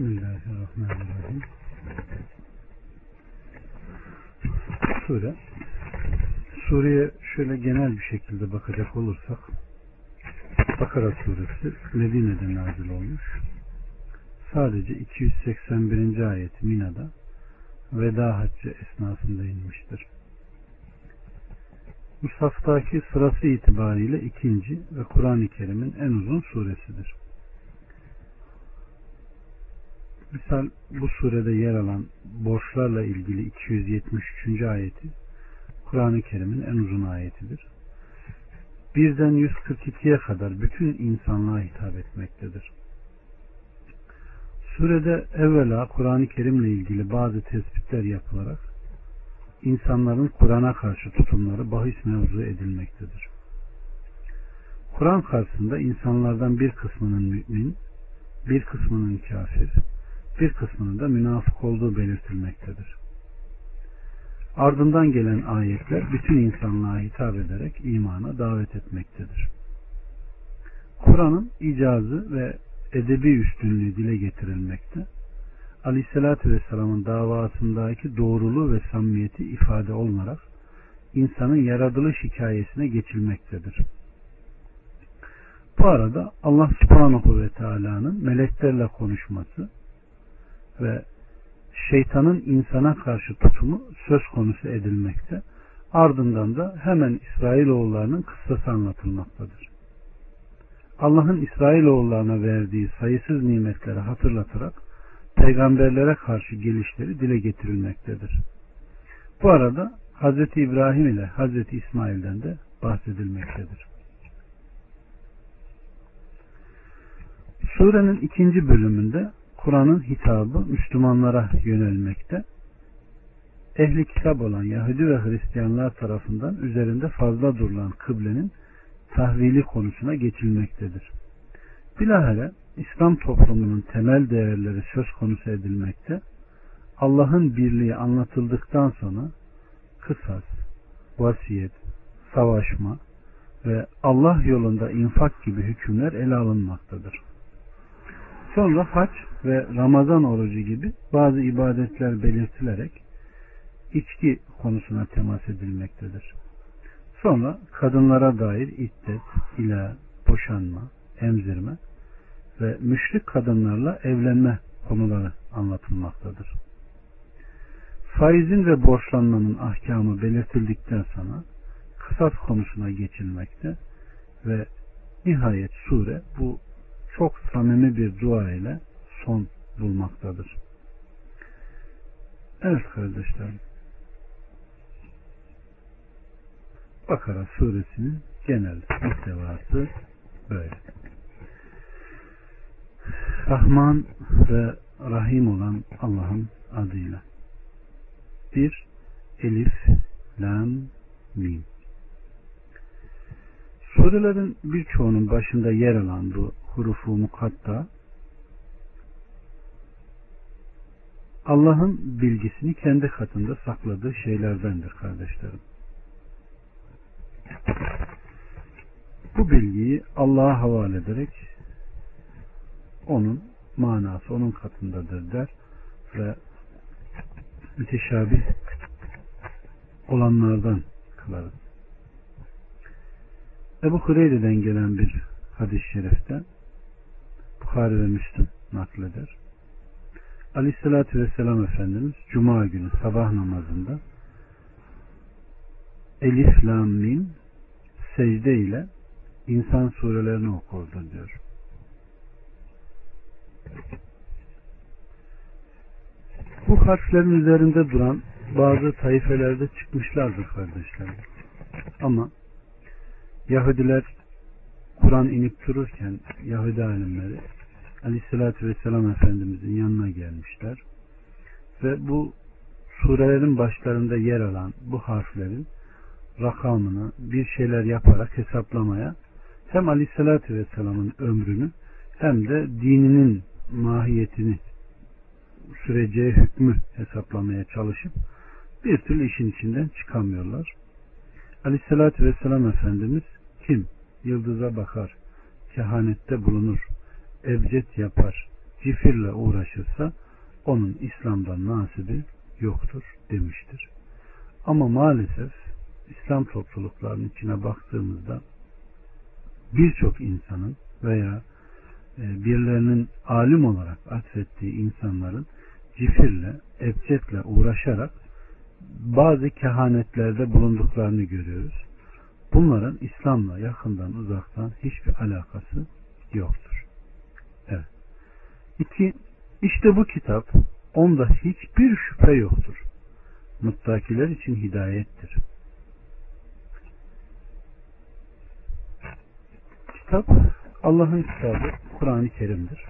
Bismillahirrahmanirrahim. Sure. Sureye şöyle genel bir şekilde bakacak olursak Bakara suresi Medine'de nazil olmuş. Sadece 281. ayet Mina'da veda haccı esnasında inmiştir. Musaftaki sırası itibariyle ikinci ve Kur'an-ı Kerim'in en uzun suresidir. Misal bu surede yer alan borçlarla ilgili 273. ayeti Kur'an-ı Kerim'in en uzun ayetidir. Birden 142'ye kadar bütün insanlığa hitap etmektedir. Surede evvela Kur'an-ı Kerim'le ilgili bazı tespitler yapılarak insanların Kur'an'a karşı tutumları bahis mevzu edilmektedir. Kur'an karşısında insanlardan bir kısmının mümin, bir kısmının kafir, bir kısmının da münafık olduğu belirtilmektedir. Ardından gelen ayetler bütün insanlığa hitap ederek imana davet etmektedir. Kur'an'ın icazı ve edebi üstünlüğü dile getirilmekte. Aleyhisselatü Vesselam'ın davasındaki doğruluğu ve samimiyeti ifade olunarak insanın yaratılış hikayesine geçilmektedir. Bu arada Allah subhanahu ve teala'nın meleklerle konuşması ve şeytanın insana karşı tutumu söz konusu edilmekte. Ardından da hemen İsrailoğullarının kıssası anlatılmaktadır. Allah'ın İsrailoğullarına verdiği sayısız nimetleri hatırlatarak peygamberlere karşı gelişleri dile getirilmektedir. Bu arada Hz. İbrahim ile Hz. İsmail'den de bahsedilmektedir. Surenin ikinci bölümünde Kur'an'ın hitabı Müslümanlara yönelmekte. Ehli kitap olan Yahudi ve Hristiyanlar tarafından üzerinde fazla durulan kıblenin tahvili konusuna geçilmektedir. Bilahare İslam toplumunun temel değerleri söz konusu edilmekte. Allah'ın birliği anlatıldıktan sonra kısas, vasiyet, savaşma ve Allah yolunda infak gibi hükümler ele alınmaktadır. Sonra hac ve Ramazan orucu gibi bazı ibadetler belirtilerek içki konusuna temas edilmektedir. Sonra kadınlara dair iddet, ila, boşanma, emzirme ve müşrik kadınlarla evlenme konuları anlatılmaktadır. Faizin ve borçlanmanın ahkamı belirtildikten sonra kısas konusuna geçilmekte ve nihayet sure bu çok samimi bir dua ile son bulmaktadır. Evet kardeşlerim. Bakara suresinin genel muhtevası böyle. Rahman ve Rahim olan Allah'ın adıyla. Bir Elif, Lam, Mim. Surelerin birçoğunun başında yer alan bu hurufu mukatta Allah'ın bilgisini kendi katında sakladığı şeylerdendir kardeşlerim. Bu bilgiyi Allah'a havale ederek onun manası onun katındadır der ve müteşabih olanlardan kılarız. Ebu Hureyre'den gelen bir hadis-i şerifte Bukhari ve Müslüm nakleder. Aleyhissalatü Vesselam Efendimiz Cuma günü sabah namazında Elif Lam Mim secde ile insan surelerini okurdu diyor. Bu harflerin üzerinde duran bazı taifelerde çıkmışlardır kardeşlerim. Ama Yahudiler Kur'an inip dururken Yahudi alimleri Aleyhisselatü Vesselam Efendimizin yanına gelmişler. Ve bu surelerin başlarında yer alan bu harflerin rakamını bir şeyler yaparak hesaplamaya hem Aleyhisselatü Vesselam'ın ömrünü hem de dininin mahiyetini süreceği hükmü hesaplamaya çalışıp bir türlü işin içinden çıkamıyorlar. Aleyhissalatü Vesselam Efendimiz kim? Yıldıza bakar, kehanette bulunur, ebced yapar, cifirle uğraşırsa onun İslam'dan nasibi yoktur demiştir. Ama maalesef İslam topluluklarının içine baktığımızda birçok insanın veya e, birilerinin alim olarak atfettiği insanların cifirle, ebcetle uğraşarak bazı kehanetlerde bulunduklarını görüyoruz. Bunların İslam'la yakından uzaktan hiçbir alakası yoktur. Evet. İki, işte bu kitap onda hiçbir şüphe yoktur. Muttakiler için hidayettir. Kitap Allah'ın kitabı Kur'an-ı Kerim'dir.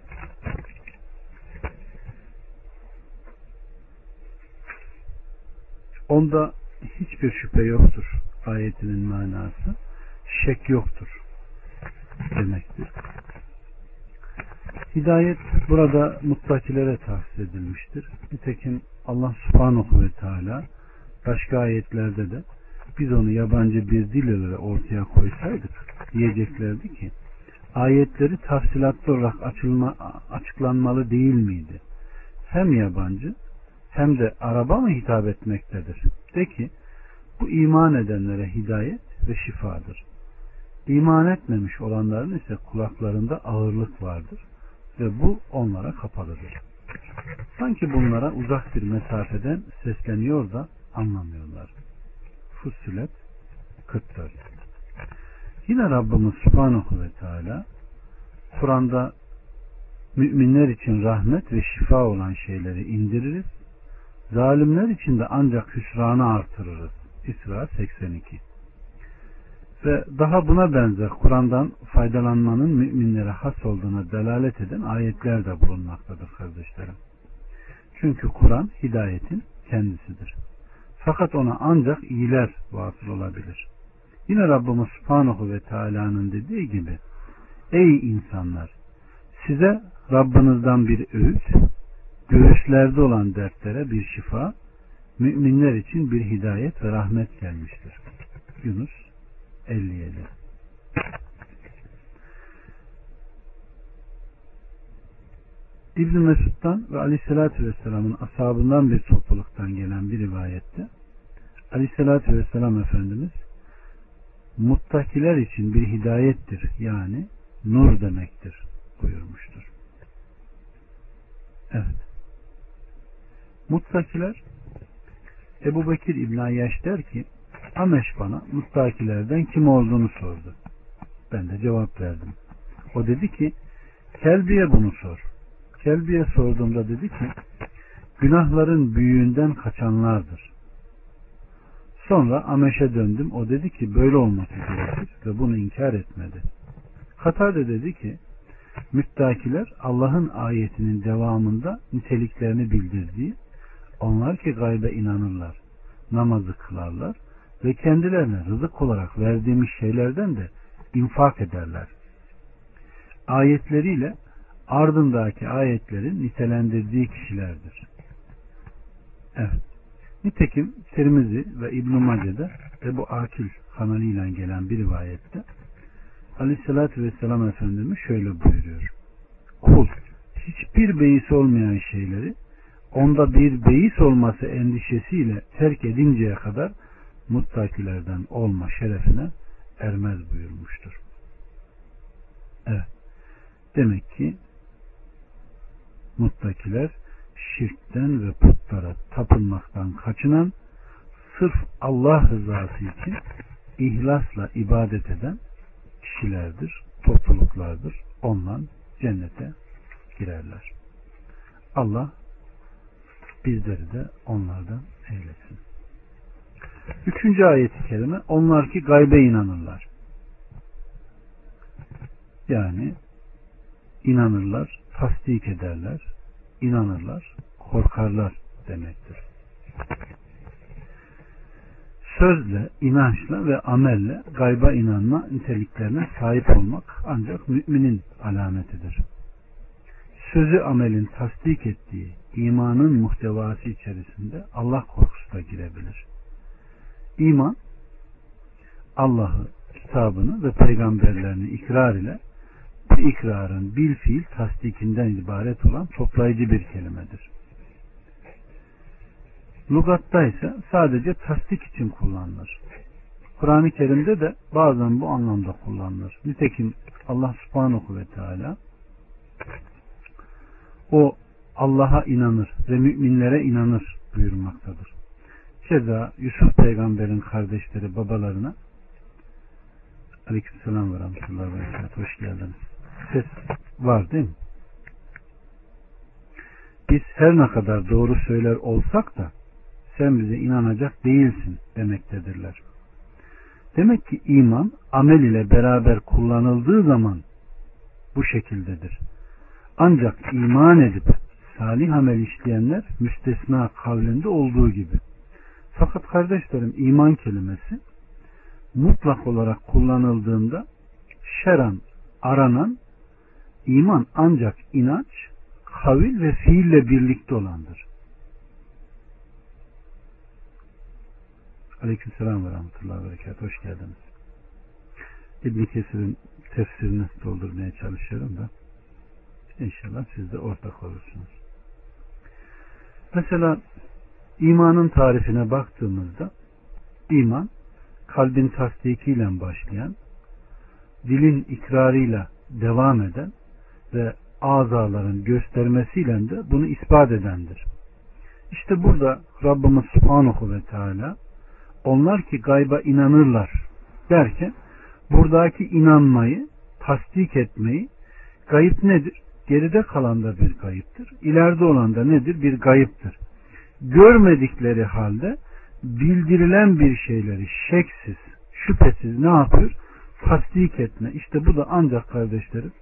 Onda hiçbir şüphe yoktur ayetinin manası. Şek yoktur demektir. Hidayet burada muttakilere tahsis edilmiştir. Nitekim Allah subhanahu ve teala başka ayetlerde de biz onu yabancı bir dil ile ortaya koysaydık diyeceklerdi ki ayetleri tafsilatlı olarak açılma, açıklanmalı değil miydi? Hem yabancı hem de araba mı hitap etmektedir? De ki bu iman edenlere hidayet ve şifadır. İman etmemiş olanların ise kulaklarında ağırlık vardır ve bu onlara kapalıdır. Sanki bunlara uzak bir mesafeden sesleniyor da anlamıyorlar. Fussilet 44 Yine Rabbimiz Subhanahu ve Teala Kur'an'da müminler için rahmet ve şifa olan şeyleri indiririz. Zalimler için de ancak hüsranı artırırız. İsra 82 Ve daha buna benzer Kur'an'dan faydalanmanın müminlere has olduğuna delalet eden ayetler de bulunmaktadır kardeşlerim. Çünkü Kur'an hidayetin kendisidir. Fakat ona ancak iyiler vasıl olabilir. Yine Rabbimiz Subhanahu ve Teala'nın dediği gibi Ey insanlar! Size Rabbinizden bir öğüt, göğüslerde olan dertlere bir şifa, müminler için bir hidayet ve rahmet gelmiştir. Yunus 57 İbn Mesud'dan ve Aleyhisselatü Vesselam'ın ashabından bir topluluktan gelen bir rivayette Aleyhisselatü Vesselam Efendimiz muttakiler için bir hidayettir yani nur demektir buyurmuştur. Evet. Muttakiler Ebu Bekir İbn Ayyaş der ki Ameş bana muttakilerden kim olduğunu sordu. Ben de cevap verdim. O dedi ki Kelbiye bunu sor. Kelbiye sorduğumda dedi ki günahların büyüğünden kaçanlardır. Sonra Ameş'e döndüm. O dedi ki böyle olması gerekir ve bunu inkar etmedi. Katade dedi ki müttakiler Allah'ın ayetinin devamında niteliklerini bildirdiği onlar ki gaybe inanırlar, namazı kılarlar ve kendilerine rızık olarak verdiğimiz şeylerden de infak ederler. Ayetleriyle ardındaki ayetlerin nitelendirdiği kişilerdir. Evet. Nitekim Tirmizi ve İbn-i Mace'de Ebu Akil kanalıyla gelen bir rivayette Aleyhisselatü Vesselam Efendimiz şöyle buyuruyor. Kul hiçbir beis olmayan şeyleri onda bir beis olması endişesiyle terk edinceye kadar muttakilerden olma şerefine ermez buyurmuştur. Evet. Demek ki muttakiler şirkten ve putlara tapınmaktan kaçınan sırf Allah rızası için ihlasla ibadet eden kişilerdir, topluluklardır. Ondan cennete girerler. Allah bizleri de onlardan eylesin. Üçüncü ayeti kerime onlar ki gaybe inanırlar. Yani inanırlar, tasdik ederler, inanırlar, korkarlar demektir. Sözle, inançla ve amelle gayba inanma niteliklerine sahip olmak ancak müminin alametidir. Sözü amelin tasdik ettiği imanın muhtevası içerisinde Allah korkusu da girebilir. İman Allah'ı, kitabını ve peygamberlerini ikrar ile ve ikrarın bil fiil tasdikinden ibaret olan toplayıcı bir kelimedir. Lugatta ise sadece tasdik için kullanılır. Kur'an-ı Kerim'de de bazen bu anlamda kullanılır. Nitekim Allah subhanahu ve teala o Allah'a inanır ve müminlere inanır buyurmaktadır. Keza Yusuf peygamberin kardeşleri babalarına Aleykümselam ve rahmetullahi ve. Hoş geldiniz. Ses var değil mi? Biz her ne kadar doğru söyler olsak da sen bize inanacak değilsin demektedirler. Demek ki iman amel ile beraber kullanıldığı zaman bu şekildedir. Ancak iman edip salih amel işleyenler müstesna kavlinde olduğu gibi. Fakat kardeşlerim iman kelimesi mutlak olarak kullanıldığında şeran aranan iman ancak inanç, kavil ve fiille birlikte olandır. Aleykümselam ve rahmetullahi ve berekat. Hoş geldiniz. İbn Kesir'in tefsirini doldurmaya çalışıyorum da inşallah siz de ortak olursunuz. Mesela imanın tarifine baktığımızda iman kalbin tasdikiyle başlayan, dilin ikrarıyla devam eden ve azaların göstermesiyle de bunu ispat edendir. İşte burada Rabbimiz Subhanahu ve Teala onlar ki gayba inanırlar derken buradaki inanmayı, tasdik etmeyi gayip nedir? Geride kalan da bir gayiptir. İleride olan da nedir? Bir gayiptir. Görmedikleri halde bildirilen bir şeyleri şeksiz, şüphesiz ne yapıyor? Tasdik etme. İşte bu da ancak kardeşlerim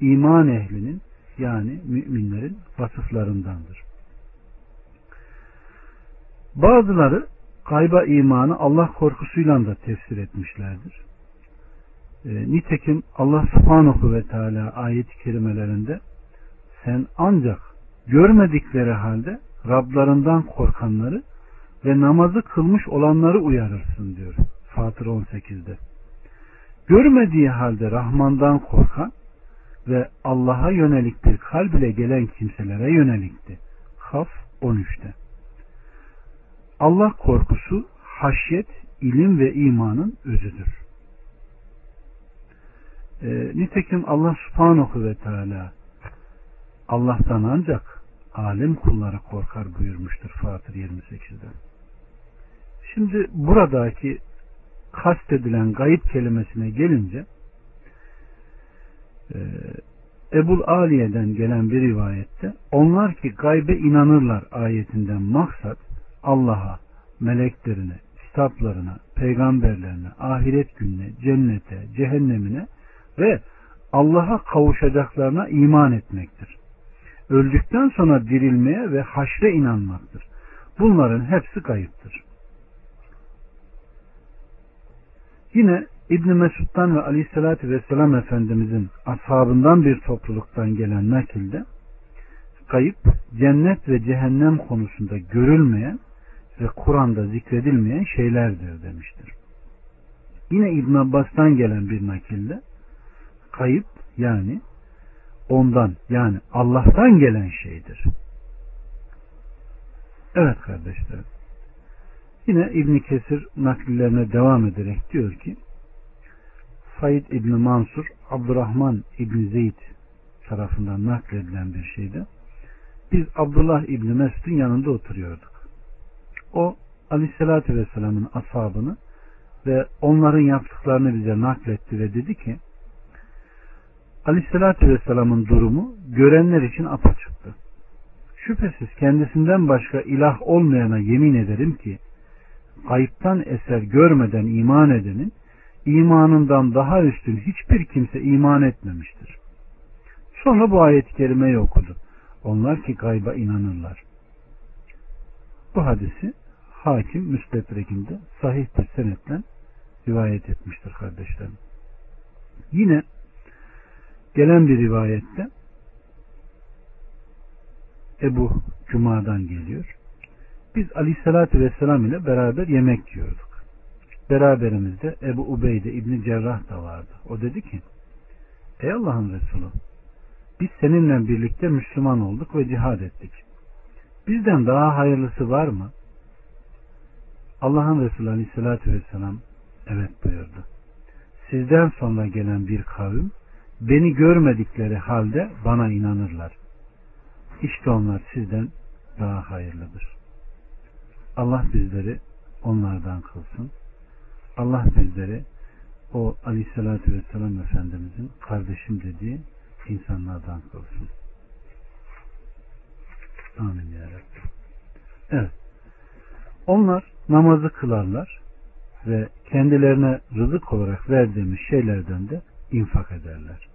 iman ehlinin yani müminlerin vasıflarındandır. Bazıları kayba imanı Allah korkusuyla da tefsir etmişlerdir. E, nitekim Allah subhanahu ve teala ayet-i kerimelerinde sen ancak görmedikleri halde Rablarından korkanları ve namazı kılmış olanları uyarırsın diyor Fatır 18'de. Görmediği halde Rahman'dan korkan ve Allah'a yönelik bir kalb ile gelen kimselere yönelikti. Kaf 13'te. Allah korkusu haşyet, ilim ve imanın özüdür. E, nitekim Allah subhanahu ve teala Allah'tan ancak alim kulları korkar buyurmuştur Fatır 28'de. Şimdi buradaki kastedilen gayip kelimesine gelince e, Ebul Aliye'den gelen bir rivayette onlar ki gaybe inanırlar ayetinden maksat Allah'a, meleklerine, kitaplarına, peygamberlerine, ahiret gününe, cennete, cehennemine ve Allah'a kavuşacaklarına iman etmektir. Öldükten sonra dirilmeye ve haşre inanmaktır. Bunların hepsi kayıptır. Yine İbn Mesud'dan ve Aleyhisselatü Vesselam Efendimizin ashabından bir topluluktan gelen nakilde kayıp cennet ve cehennem konusunda görülmeyen ve Kur'an'da zikredilmeyen şeylerdir demiştir. Yine İbn Abbas'tan gelen bir nakilde kayıp yani ondan yani Allah'tan gelen şeydir. Evet kardeşlerim. Yine İbn Kesir nakillerine devam ederek diyor ki Said İbn Mansur Abdurrahman İbn Zeyd tarafından nakledilen bir şeyde biz Abdullah İbn Mesud'un yanında oturuyorduk. O Aleyhisselatü Vesselam'ın ashabını ve onların yaptıklarını bize nakletti ve dedi ki Aleyhisselatü Vesselam'ın durumu görenler için apaçıktı. Şüphesiz kendisinden başka ilah olmayana yemin ederim ki kayıptan eser görmeden iman edenin imanından daha üstün hiçbir kimse iman etmemiştir. Sonra bu ayet-i kerimeyi okudu. Onlar ki gayba inanırlar. Bu hadisi hakim müstedrekinde sahih bir senetle rivayet etmiştir kardeşlerim. Yine gelen bir rivayette Ebu Cuma'dan geliyor. Biz Aleyhisselatü Vesselam ile beraber yemek yiyorduk. Beraberimizde Ebu Ubeyde İbni Cerrah da vardı. O dedi ki Ey Allah'ın Resulü biz seninle birlikte Müslüman olduk ve cihad ettik. Bizden daha hayırlısı var mı? Allah'ın Resulü Aleyhisselatü Vesselam evet buyurdu. Sizden sonra gelen bir kavim beni görmedikleri halde bana inanırlar. İşte onlar sizden daha hayırlıdır. Allah bizleri onlardan kılsın. Allah bizleri o aleyhissalatü vesselam Efendimizin kardeşim dediği insanlardan kılsın. Amin ya Rabbi. Evet. Onlar namazı kılarlar ve kendilerine rızık olarak verdiğimiz şeylerden de infak ederler.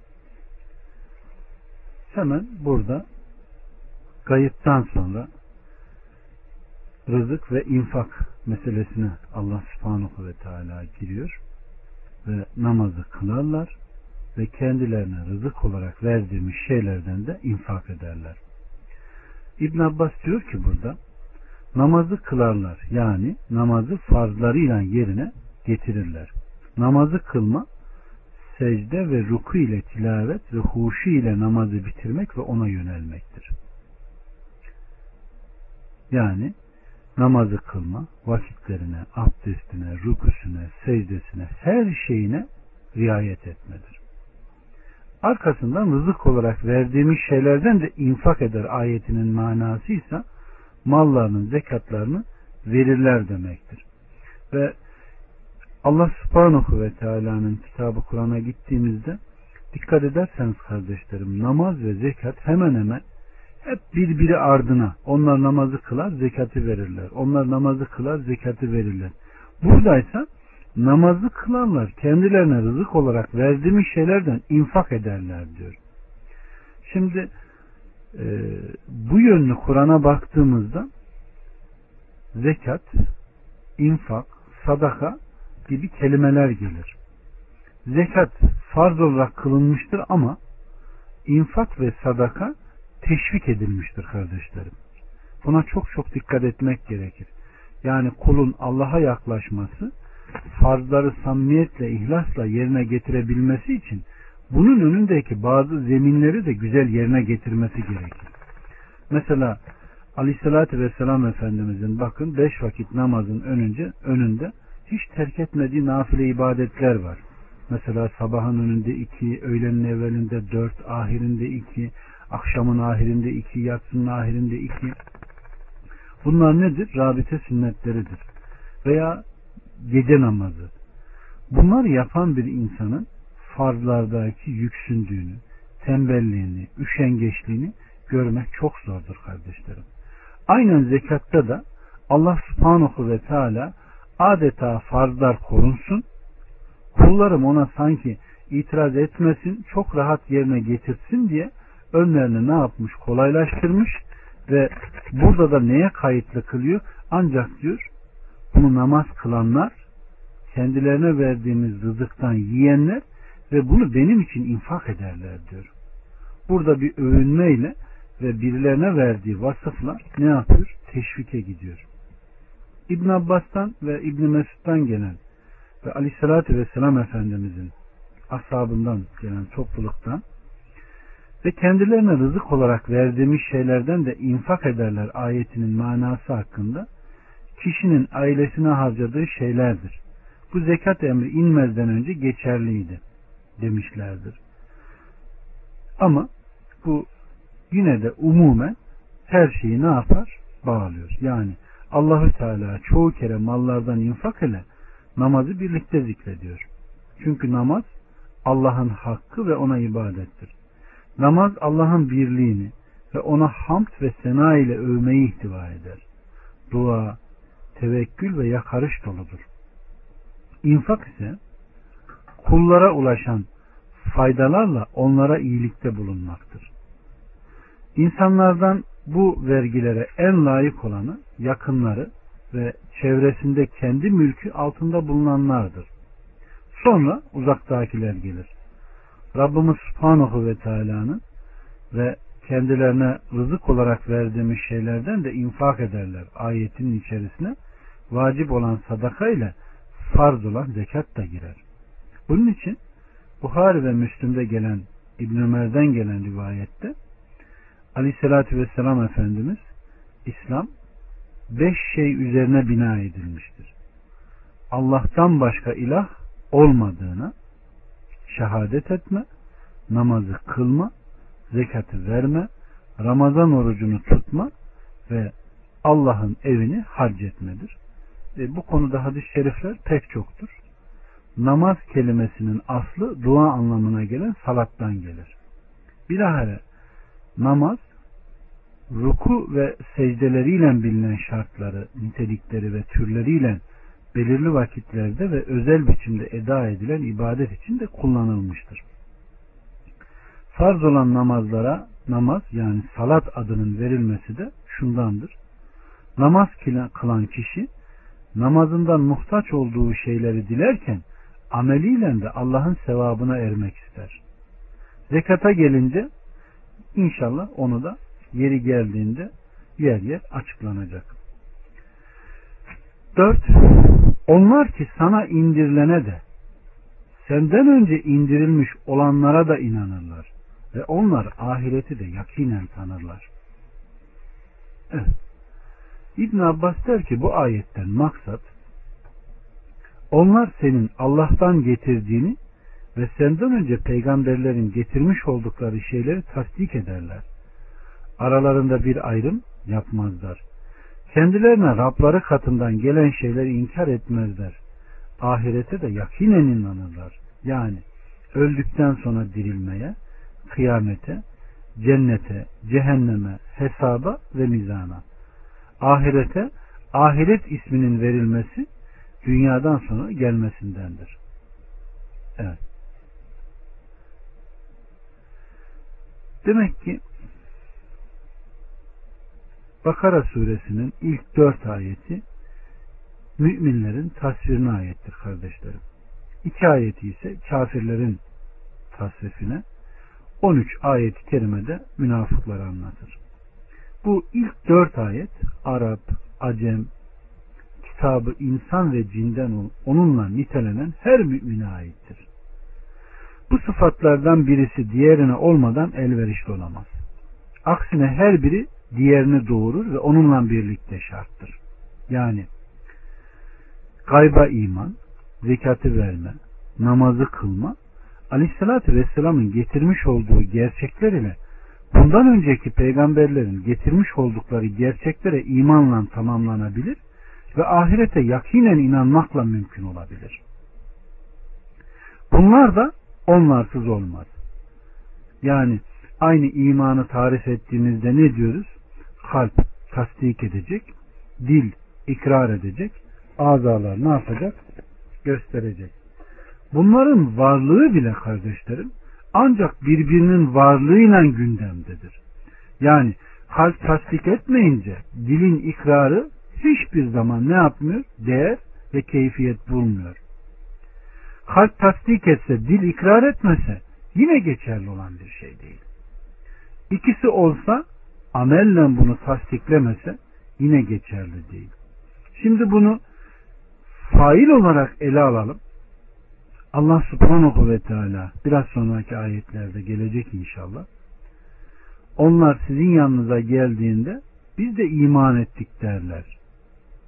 Hemen burada kayıttan sonra rızık ve infak meselesine Allah subhanahu ve teala giriyor ve namazı kılarlar ve kendilerine rızık olarak verdiğimiz şeylerden de infak ederler. İbn Abbas diyor ki burada namazı kılarlar yani namazı farzlarıyla yerine getirirler. Namazı kılma secde ve ruku ile tilavet ve huşu ile namazı bitirmek ve ona yönelmektir. Yani namazı kılma, vakitlerine, abdestine, rukusuna, secdesine, her şeyine riayet etmedir. Arkasından rızık olarak verdiğimiz şeylerden de infak eder ayetinin manası ise mallarının zekatlarını verirler demektir. Ve Allah subhanahu ve teala'nın kitabı Kur'an'a gittiğimizde dikkat ederseniz kardeşlerim namaz ve zekat hemen hemen hep birbiri ardına. Onlar namazı kılar, zekatı verirler. Onlar namazı kılar, zekatı verirler. Buradaysa namazı kılarlar. Kendilerine rızık olarak verdiğimiz şeylerden infak ederler diyor. Şimdi e, bu yönlü Kur'an'a baktığımızda zekat, infak, sadaka gibi kelimeler gelir. Zekat farz olarak kılınmıştır ama infak ve sadaka teşvik edilmiştir kardeşlerim. Buna çok çok dikkat etmek gerekir. Yani kulun Allah'a yaklaşması farzları samimiyetle, ihlasla yerine getirebilmesi için bunun önündeki bazı zeminleri de güzel yerine getirmesi gerekir. Mesela Aleyhisselatü Vesselam Efendimizin bakın beş vakit namazın önünce, önünde hiç terk etmediği nafile ibadetler var. Mesela sabahın önünde iki, öğlenin evvelinde dört, ahirinde iki, akşamın ahirinde iki, yatsının ahirinde iki. Bunlar nedir? Rabite sünnetleridir. Veya gece namazı. Bunlar yapan bir insanın farzlardaki yüksündüğünü, tembelliğini, üşengeçliğini görmek çok zordur kardeşlerim. Aynen zekatta da Allah subhanahu ve teala adeta farzlar korunsun, kullarım ona sanki itiraz etmesin, çok rahat yerine getirsin diye önlerini ne yapmış? Kolaylaştırmış ve burada da neye kayıtlı kılıyor? Ancak diyor bunu namaz kılanlar kendilerine verdiğimiz rızıktan yiyenler ve bunu benim için infak ederler diyor. Burada bir övünmeyle ve birilerine verdiği vasıfla ne yapıyor? Teşvike gidiyor. İbn Abbas'tan ve İbn Mesud'dan gelen ve Aleyhisselatü Vesselam Efendimizin ashabından gelen topluluktan ve kendilerine rızık olarak verdiğimiz şeylerden de infak ederler ayetinin manası hakkında kişinin ailesine harcadığı şeylerdir. Bu zekat emri inmezden önce geçerliydi demişlerdir. Ama bu yine de umumen her şeyi ne yapar? Bağlıyor. Yani Allahü Teala çoğu kere mallardan infak ile namazı birlikte zikrediyor. Çünkü namaz Allah'ın hakkı ve ona ibadettir. Namaz Allah'ın birliğini ve ona hamd ve sena ile övmeyi ihtiva eder. Dua, tevekkül ve yakarış doludur. İnfak ise kullara ulaşan faydalarla onlara iyilikte bulunmaktır. İnsanlardan bu vergilere en layık olanı yakınları ve çevresinde kendi mülkü altında bulunanlardır. Sonra uzaktakiler gelir. Rabbimiz Subhanahu ve Teala'nın ve kendilerine rızık olarak verdiğimiz şeylerden de infak ederler. Ayetin içerisine vacip olan sadaka ile farz olan zekat da girer. Bunun için Buhari ve Müslüm'de gelen İbn Ömer'den gelen rivayette Aleyhisselatü Vesselam Efendimiz İslam beş şey üzerine bina edilmiştir. Allah'tan başka ilah olmadığına şehadet etme, namazı kılma, zekatı verme, Ramazan orucunu tutma ve Allah'ın evini hac etmedir. E, bu konuda hadis-i şerifler pek çoktur. Namaz kelimesinin aslı dua anlamına gelen salattan gelir. Bilahare namaz ruku ve secdeleriyle bilinen şartları, nitelikleri ve türleriyle belirli vakitlerde ve özel biçimde eda edilen ibadet için de kullanılmıştır. Farz olan namazlara namaz yani salat adının verilmesi de şundandır. Namaz kılan kişi namazından muhtaç olduğu şeyleri dilerken ameliyle de Allah'ın sevabına ermek ister. Zekata gelince inşallah onu da yeri geldiğinde yer yer açıklanacak. Dört, onlar ki sana indirilene de senden önce indirilmiş olanlara da inanırlar ve onlar ahireti de yakinen tanırlar. Evet. İbn Abbas der ki bu ayetten maksat onlar senin Allah'tan getirdiğini ve senden önce peygamberlerin getirmiş oldukları şeyleri tasdik ederler. Aralarında bir ayrım yapmazlar. Kendilerine Rabları katından gelen şeyleri inkar etmezler. Ahirete de yakinen inanırlar. Yani öldükten sonra dirilmeye, kıyamete, cennete, cehenneme, hesaba ve mizana. Ahirete, ahiret isminin verilmesi dünyadan sonra gelmesindendir. Evet. Demek ki Bakara suresinin ilk dört ayeti müminlerin tasvirine ayettir kardeşlerim. İki ayeti ise kafirlerin tasrifine 13 ayet-i kerimede münafıkları anlatır. Bu ilk dört ayet Arap, Acem, kitabı insan ve cinden onunla nitelenen her mümine aittir. Bu sıfatlardan birisi diğerine olmadan elverişli olamaz. Aksine her biri diğerini doğurur ve onunla birlikte şarttır. Yani gayba iman, zekatı verme, namazı kılma, Aleyhisselatü Vesselam'ın getirmiş olduğu gerçekler ile bundan önceki peygamberlerin getirmiş oldukları gerçeklere imanla tamamlanabilir ve ahirete yakinen inanmakla mümkün olabilir. Bunlar da onlarsız olmaz. Yani aynı imanı tarif ettiğimizde ne diyoruz? Kalp tasdik edecek, dil ikrar edecek, azalar ne yapacak? Gösterecek. Bunların varlığı bile kardeşlerim ancak birbirinin varlığıyla gündemdedir. Yani kalp tasdik etmeyince dilin ikrarı hiçbir zaman ne yapmıyor? Değer ve keyfiyet bulmuyor. Kalp tasdik etse, dil ikrar etmese yine geçerli olan bir şey değil. İkisi olsa amelle bunu tasdiklemese yine geçerli değil. Şimdi bunu fail olarak ele alalım. Allah subhanahu ve teala biraz sonraki ayetlerde gelecek inşallah. Onlar sizin yanınıza geldiğinde biz de iman ettik derler.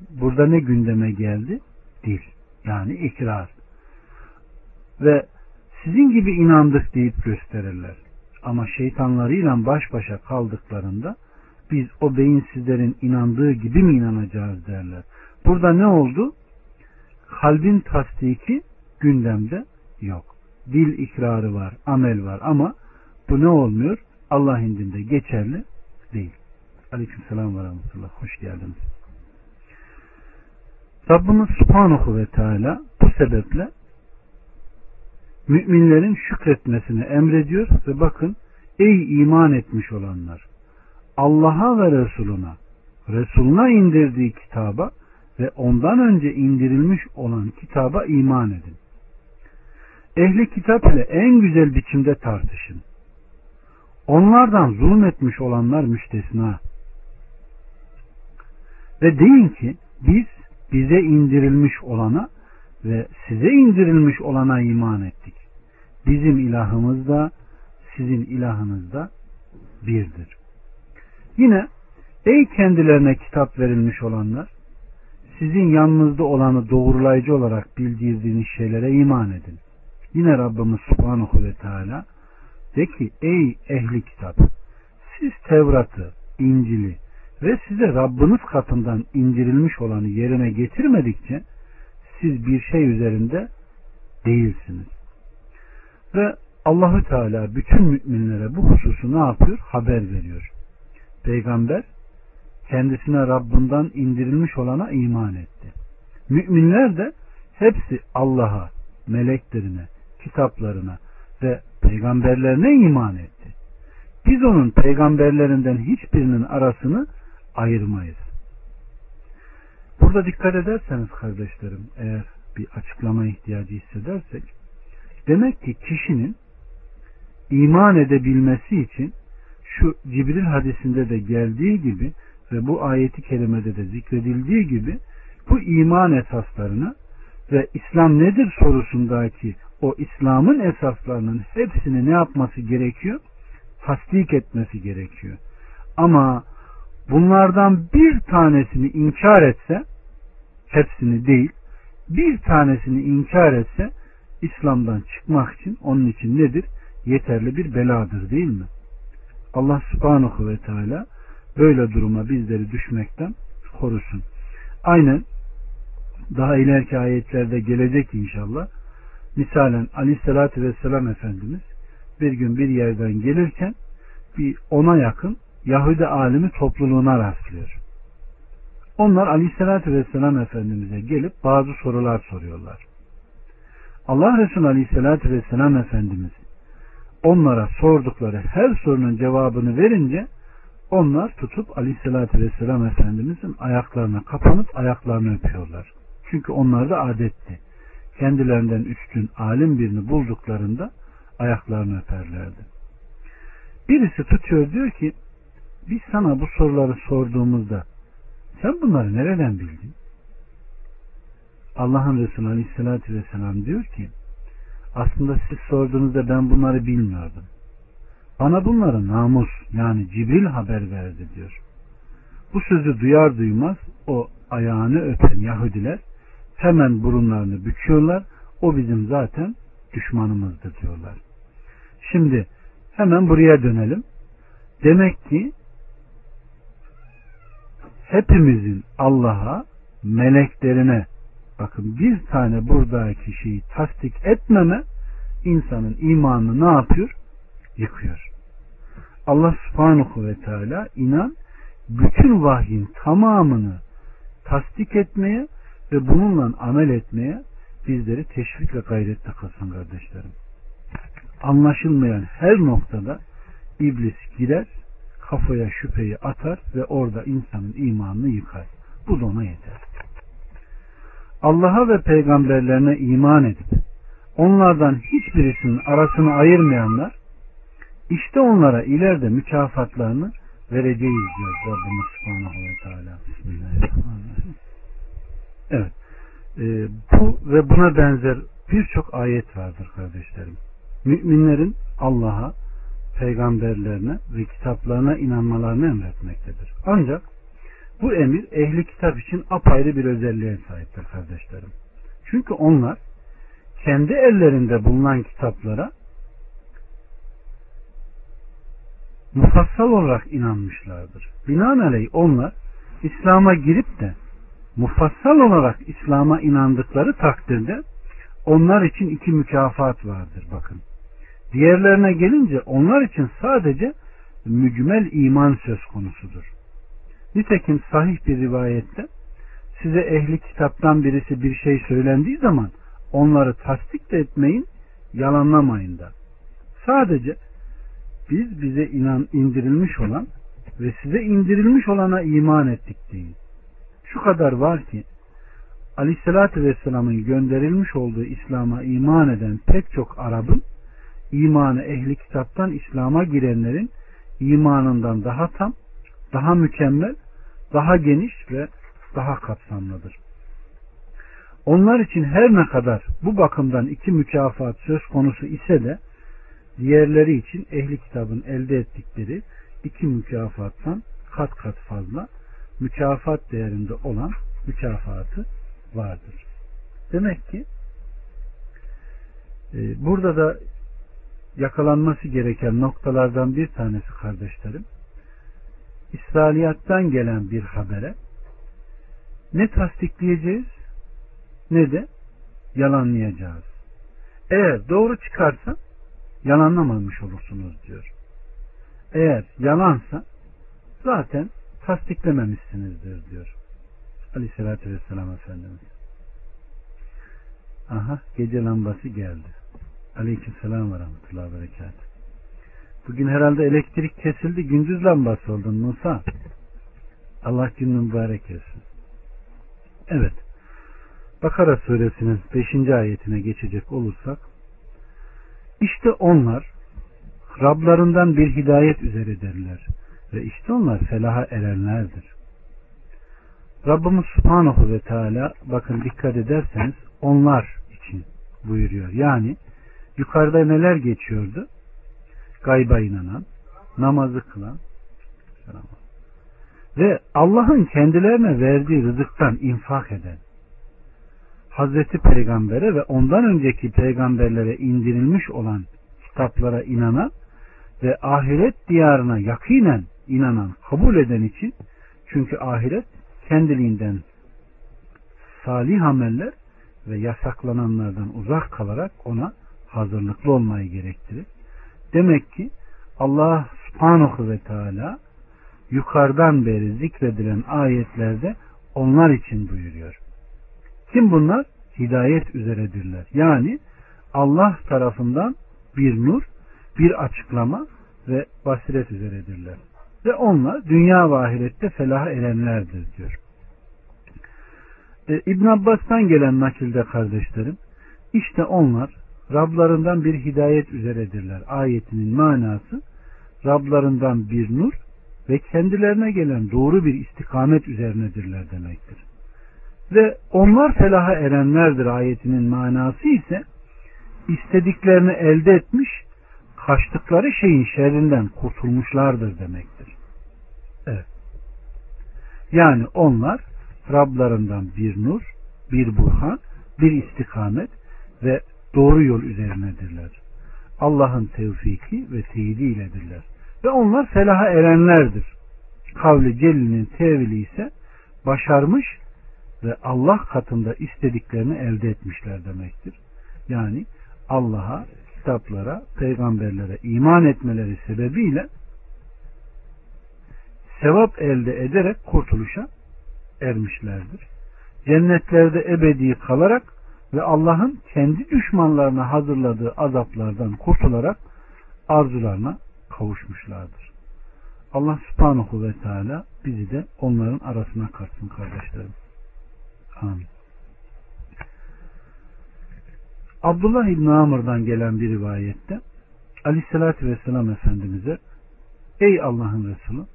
Burada ne gündeme geldi? Dil. Yani ikrar. Ve sizin gibi inandık deyip gösterirler. Ama şeytanlarıyla baş başa kaldıklarında biz o beyinsizlerin inandığı gibi mi inanacağız derler. Burada ne oldu? Kalbin tasdiki gündemde yok. Dil ikrarı var, amel var ama bu ne olmuyor? Allah indinde geçerli değil. Aleyküm selam ve rahmetullah. Hoş geldiniz. Rabbimiz Subhanahu ve Teala bu sebeple müminlerin şükretmesini emrediyor ve bakın ey iman etmiş olanlar Allah'a ve Resuluna Resuluna indirdiği kitaba ve ondan önce indirilmiş olan kitaba iman edin. Ehli kitap ile en güzel biçimde tartışın. Onlardan zulmetmiş olanlar müstesna. Ve deyin ki biz bize indirilmiş olana ve size indirilmiş olana iman ettik. Bizim ilahımız da sizin ilahınız da birdir. Yine ey kendilerine kitap verilmiş olanlar sizin yanınızda olanı doğrulayıcı olarak bildirdiğiniz şeylere iman edin. Yine Rabbimiz Subhanahu ve Teala de ki ey ehli kitap siz Tevrat'ı, İncil'i ve size Rabbiniz katından indirilmiş olanı yerine getirmedikçe siz bir şey üzerinde değilsiniz. Ve Allahü Teala bütün müminlere bu hususu ne yapıyor? Haber veriyor. Peygamber kendisine Rabbinden indirilmiş olana iman etti. Müminler de hepsi Allah'a, meleklerine, kitaplarına ve peygamberlerine iman etti. Biz onun peygamberlerinden hiçbirinin arasını ayırmayız. Burada dikkat ederseniz kardeşlerim eğer bir açıklama ihtiyacı hissedersek demek ki kişinin iman edebilmesi için şu Cibril hadisinde de geldiği gibi ve bu ayeti kerimede de zikredildiği gibi bu iman esaslarını ve İslam nedir sorusundaki o İslam'ın esaslarının hepsini ne yapması gerekiyor? Tasdik etmesi gerekiyor. Ama bunlardan bir tanesini inkar etse hepsini değil bir tanesini inkar etse İslam'dan çıkmak için onun için nedir? Yeterli bir beladır değil mi? Allah subhanahu ve teala böyle duruma bizleri düşmekten korusun. Aynen daha ileriki ayetlerde gelecek inşallah. Misalen aleyhissalatü vesselam Efendimiz bir gün bir yerden gelirken bir ona yakın Yahudi alimi topluluğuna rastlıyor. Onlar aleyhissalatü vesselam Efendimiz'e gelip bazı sorular soruyorlar. Allah Resulü aleyhissalatü vesselam Efendimiz onlara sordukları her sorunun cevabını verince onlar tutup aleyhissalatü vesselam Efendimizin ayaklarına kapanıp ayaklarını öpüyorlar. Çünkü onlar da adetti. Kendilerinden üstün alim birini bulduklarında ayaklarını öperlerdi. Birisi tutuyor diyor ki biz sana bu soruları sorduğumuzda sen bunları nereden bildin? Allah'ın Resulü Aleyhisselatü Vesselam diyor ki aslında siz sorduğunuzda ben bunları bilmiyordum. Bana bunları namus yani Cibril haber verdi diyor. Bu sözü duyar duymaz o ayağını öpen Yahudiler hemen burunlarını büküyorlar. O bizim zaten düşmanımızdır diyorlar. Şimdi hemen buraya dönelim. Demek ki hepimizin Allah'a, meleklerine bakın bir tane buradaki şeyi tasdik etmeme insanın imanını ne yapıyor? Yıkıyor. Allah subhanahu ve teala inan bütün vahyin tamamını tasdik etmeye ve bununla amel etmeye bizleri teşvik ve gayrette kılsın kardeşlerim. Anlaşılmayan her noktada iblis girer kafaya şüpheyi atar ve orada insanın imanını yıkar. Bu da ona yeter. Allah'a ve peygamberlerine iman edip onlardan hiçbirisinin arasını ayırmayanlar işte onlara ileride mükafatlarını vereceğiz diyor Rabbimiz Subhanahu ve Teala. Evet. E, bu ve buna benzer birçok ayet vardır kardeşlerim. Müminlerin Allah'a, peygamberlerine ve kitaplarına inanmalarını emretmektedir. Ancak bu emir ehli kitap için apayrı bir özelliğe sahiptir kardeşlerim. Çünkü onlar kendi ellerinde bulunan kitaplara mufassal olarak inanmışlardır. Binaenaleyh onlar İslam'a girip de mufassal olarak İslam'a inandıkları takdirde onlar için iki mükafat vardır bakın. Diğerlerine gelince onlar için sadece mücmel iman söz konusudur. Nitekim sahih bir rivayette size ehli kitaptan birisi bir şey söylendiği zaman onları tasdik de etmeyin, yalanlamayın da. Sadece biz bize inan indirilmiş olan ve size indirilmiş olana iman ettik deyin. Şu kadar var ki Aleyhisselatü Vesselam'ın gönderilmiş olduğu İslam'a iman eden pek çok Arap'ın imanı ehli kitaptan İslam'a girenlerin imanından daha tam, daha mükemmel, daha geniş ve daha kapsamlıdır. Onlar için her ne kadar bu bakımdan iki mükafat söz konusu ise de diğerleri için ehli kitabın elde ettikleri iki mükafattan kat kat fazla mükafat değerinde olan mükafatı vardır. Demek ki e, burada da yakalanması gereken noktalardan bir tanesi kardeşlerim İsrailiyattan gelen bir habere ne tasdikleyeceğiz ne de yalanlayacağız. Eğer doğru çıkarsa yalanlamamış olursunuz diyor. Eğer yalansa zaten tasdiklememişsinizdir diyor. Aleyhissalatü vesselam Efendimiz. Aha gece lambası geldi. Aleyküm selam ve rahmetullahi ve berekat. Bugün herhalde elektrik kesildi gündüz lambası oldun Musa. Allah günün mübarek etsin. Evet. Bakara suresinin 5. ayetine geçecek olursak işte onlar Rablarından bir hidayet üzeredirler ve işte onlar felaha erenlerdir. Rabbimiz Subhanahu ve Teala bakın dikkat ederseniz onlar için buyuruyor. Yani yukarıda neler geçiyordu? Gayba inanan, namazı kılan ve Allah'ın kendilerine verdiği rızıktan infak eden Hazreti Peygamber'e ve ondan önceki peygamberlere indirilmiş olan kitaplara inanan ve ahiret diyarına yakinen inanan, kabul eden için çünkü ahiret kendiliğinden salih ameller ve yasaklananlardan uzak kalarak ona hazırlıklı olmayı gerektirir. Demek ki Allah subhanahu ve teala yukarıdan beri zikredilen ayetlerde onlar için buyuruyor. Kim bunlar? Hidayet üzeredirler. Yani Allah tarafından bir nur, bir açıklama ve basiret üzeredirler. Ve onlar dünya ve ahirette felaha erenlerdir diyor. E, İbn Abbas'tan gelen nakilde kardeşlerim, işte onlar Rablarından bir hidayet üzeredirler. Ayetinin manası Rablarından bir nur ve kendilerine gelen doğru bir istikamet üzerinedirler demektir. Ve onlar felaha erenlerdir ayetinin manası ise istediklerini elde etmiş, kaçtıkları şeyin şerrinden kurtulmuşlardır demektir. Evet. Yani onlar Rablarından bir nur, bir burhan, bir istikamet ve doğru yol üzerinedirler. Allah'ın tevfiki ve teyidi iledirler. Ve onlar felaha erenlerdir. Kavli Celil'in tevili ise başarmış ve Allah katında istediklerini elde etmişler demektir. Yani Allah'a, kitaplara, peygamberlere iman etmeleri sebebiyle sevap elde ederek kurtuluşa ermişlerdir. Cennetlerde ebedi kalarak ve Allah'ın kendi düşmanlarına hazırladığı azaplardan kurtularak arzularına kavuşmuşlardır. Allah subhanahu ve teala bizi de onların arasına katsın kardeşlerim. Amin. Abdullah İbni Amr'dan gelen bir rivayette Aleyhisselatü Vesselam Efendimiz'e Ey Allah'ın Resulü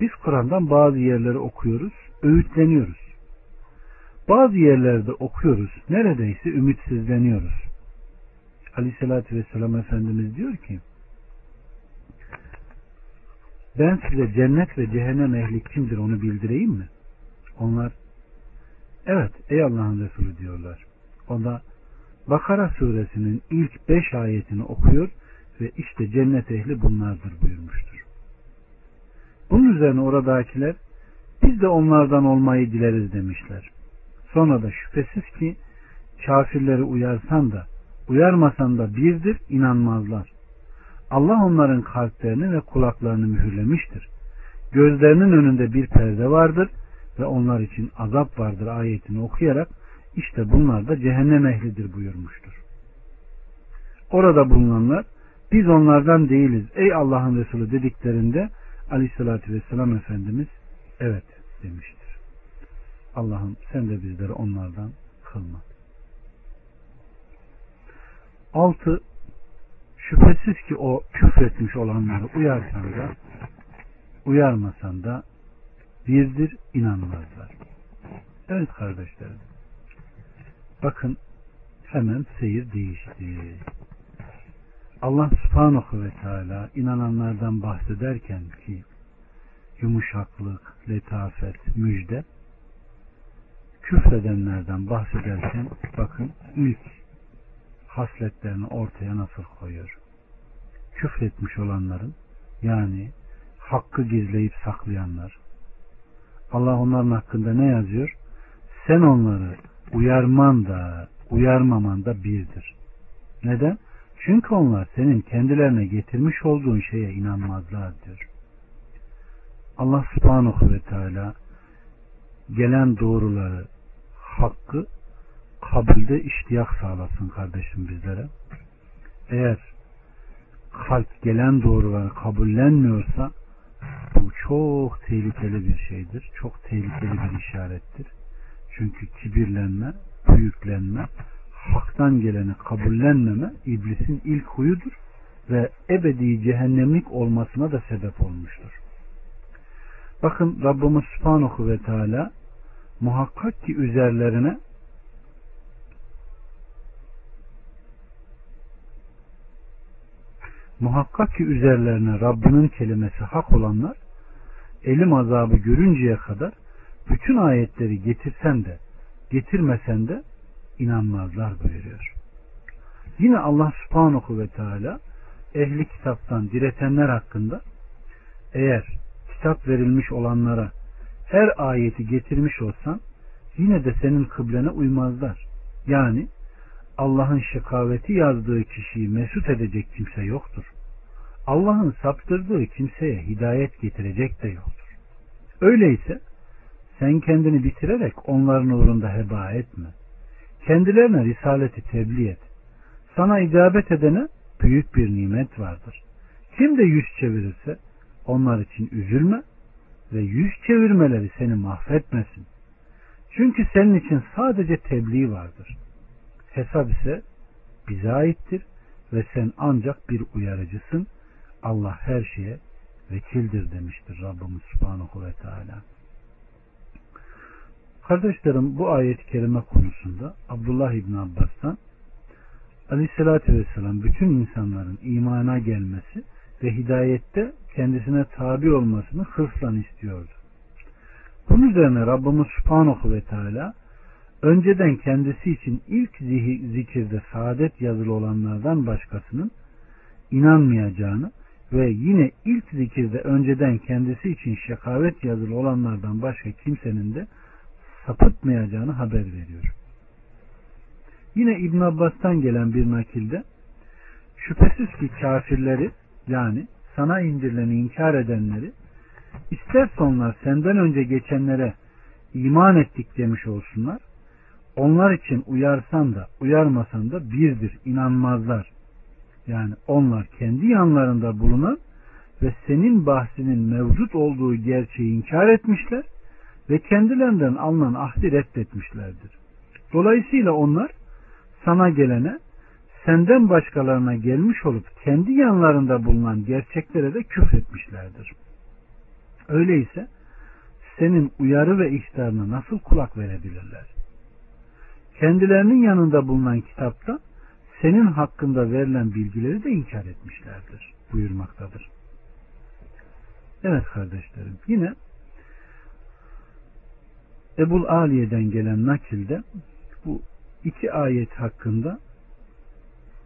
biz Kur'an'dan bazı yerleri okuyoruz, öğütleniyoruz. Bazı yerlerde okuyoruz, neredeyse ümitsizleniyoruz. Aleyhisselatü Vesselam Efendimiz diyor ki ben size cennet ve cehennem ehli kimdir onu bildireyim mi? Onlar evet ey Allah'ın Resulü diyorlar. O da Bakara suresinin ilk beş ayetini okuyor ve işte cennet ehli bunlardır buyurmuştur. Bunun üzerine oradakiler biz de onlardan olmayı dileriz demişler. Sonra da şüphesiz ki kafirleri uyarsan da uyarmasan da birdir inanmazlar. Allah onların kalplerini ve kulaklarını mühürlemiştir. Gözlerinin önünde bir perde vardır ve onlar için azap vardır ayetini okuyarak işte bunlar da cehennem ehlidir buyurmuştur. Orada bulunanlar biz onlardan değiliz ey Allah'ın Resulü dediklerinde aleyhissalatü vesselam Efendimiz evet demiştir. Allah'ım sen de bizleri onlardan kılma. Altı şüphesiz ki o küfretmiş olanları uyarsan da uyarmasan da birdir inanmazlar. Evet kardeşlerim. Bakın hemen seyir değişti. Allah subhanahu ve teala inananlardan bahsederken ki yumuşaklık, letafet, müjde küfredenlerden bahsederken bakın ilk hasletlerini ortaya nasıl koyuyor. Küfretmiş olanların yani hakkı gizleyip saklayanlar Allah onların hakkında ne yazıyor? Sen onları uyarman da uyarmaman da birdir. Neden? Çünkü onlar senin kendilerine getirmiş olduğun şeye inanmazlar diyor. Allah subhanahu ve teala gelen doğruları, hakkı kabulde iştiyak sağlasın kardeşim bizlere. Eğer kalp gelen doğruları kabullenmiyorsa bu çok tehlikeli bir şeydir. Çok tehlikeli bir işarettir. Çünkü kibirlenme, büyüklenme, haktan geleni kabullenmeme iblisin ilk huyudur ve ebedi cehennemlik olmasına da sebep olmuştur. Bakın Rabbimiz Subhanahu ve Teala muhakkak ki üzerlerine muhakkak ki üzerlerine Rabbinin kelimesi hak olanlar elim azabı görünceye kadar bütün ayetleri getirsen de getirmesen de inanmazlar buyuruyor. Yine Allah subhanahu ve teala ehli kitaptan diretenler hakkında eğer kitap verilmiş olanlara her ayeti getirmiş olsan yine de senin kıblene uymazlar. Yani Allah'ın şekaveti yazdığı kişiyi mesut edecek kimse yoktur. Allah'ın saptırdığı kimseye hidayet getirecek de yoktur. Öyleyse sen kendini bitirerek onların uğrunda heba etme. Kendilerine risaleti tebliğ et. Sana icabet edene büyük bir nimet vardır. Kim de yüz çevirirse onlar için üzülme ve yüz çevirmeleri seni mahvetmesin. Çünkü senin için sadece tebliğ vardır. Hesap ise bize aittir ve sen ancak bir uyarıcısın. Allah her şeye vekildir demiştir Rabbimiz Subhanahu ve Teala. Kardeşlerim bu ayet-i kerime konusunda Abdullah İbn Abbas'tan Aleyhisselatü Vesselam bütün insanların imana gelmesi ve hidayette kendisine tabi olmasını hırsla istiyordu. Bunun üzerine Rabbimiz Subhanahu ve Teala önceden kendisi için ilk zikirde saadet yazılı olanlardan başkasının inanmayacağını ve yine ilk zikirde önceden kendisi için şekavet yazılı olanlardan başka kimsenin de sapıtmayacağını haber veriyor. Yine İbn Abbas'tan gelen bir nakilde şüphesiz ki kafirleri yani sana indirileni inkar edenleri isterse onlar senden önce geçenlere iman ettik demiş olsunlar onlar için uyarsan da uyarmasan da birdir inanmazlar. Yani onlar kendi yanlarında bulunan ve senin bahsinin mevcut olduğu gerçeği inkar etmişler ve kendilerinden alınan ahdi reddetmişlerdir. Dolayısıyla onlar sana gelene senden başkalarına gelmiş olup kendi yanlarında bulunan gerçeklere de küfretmişlerdir. Öyleyse senin uyarı ve ihtarına nasıl kulak verebilirler? Kendilerinin yanında bulunan kitapta senin hakkında verilen bilgileri de inkar etmişlerdir buyurmaktadır. Evet kardeşlerim yine Ebul Aliye'den gelen nakilde bu iki ayet hakkında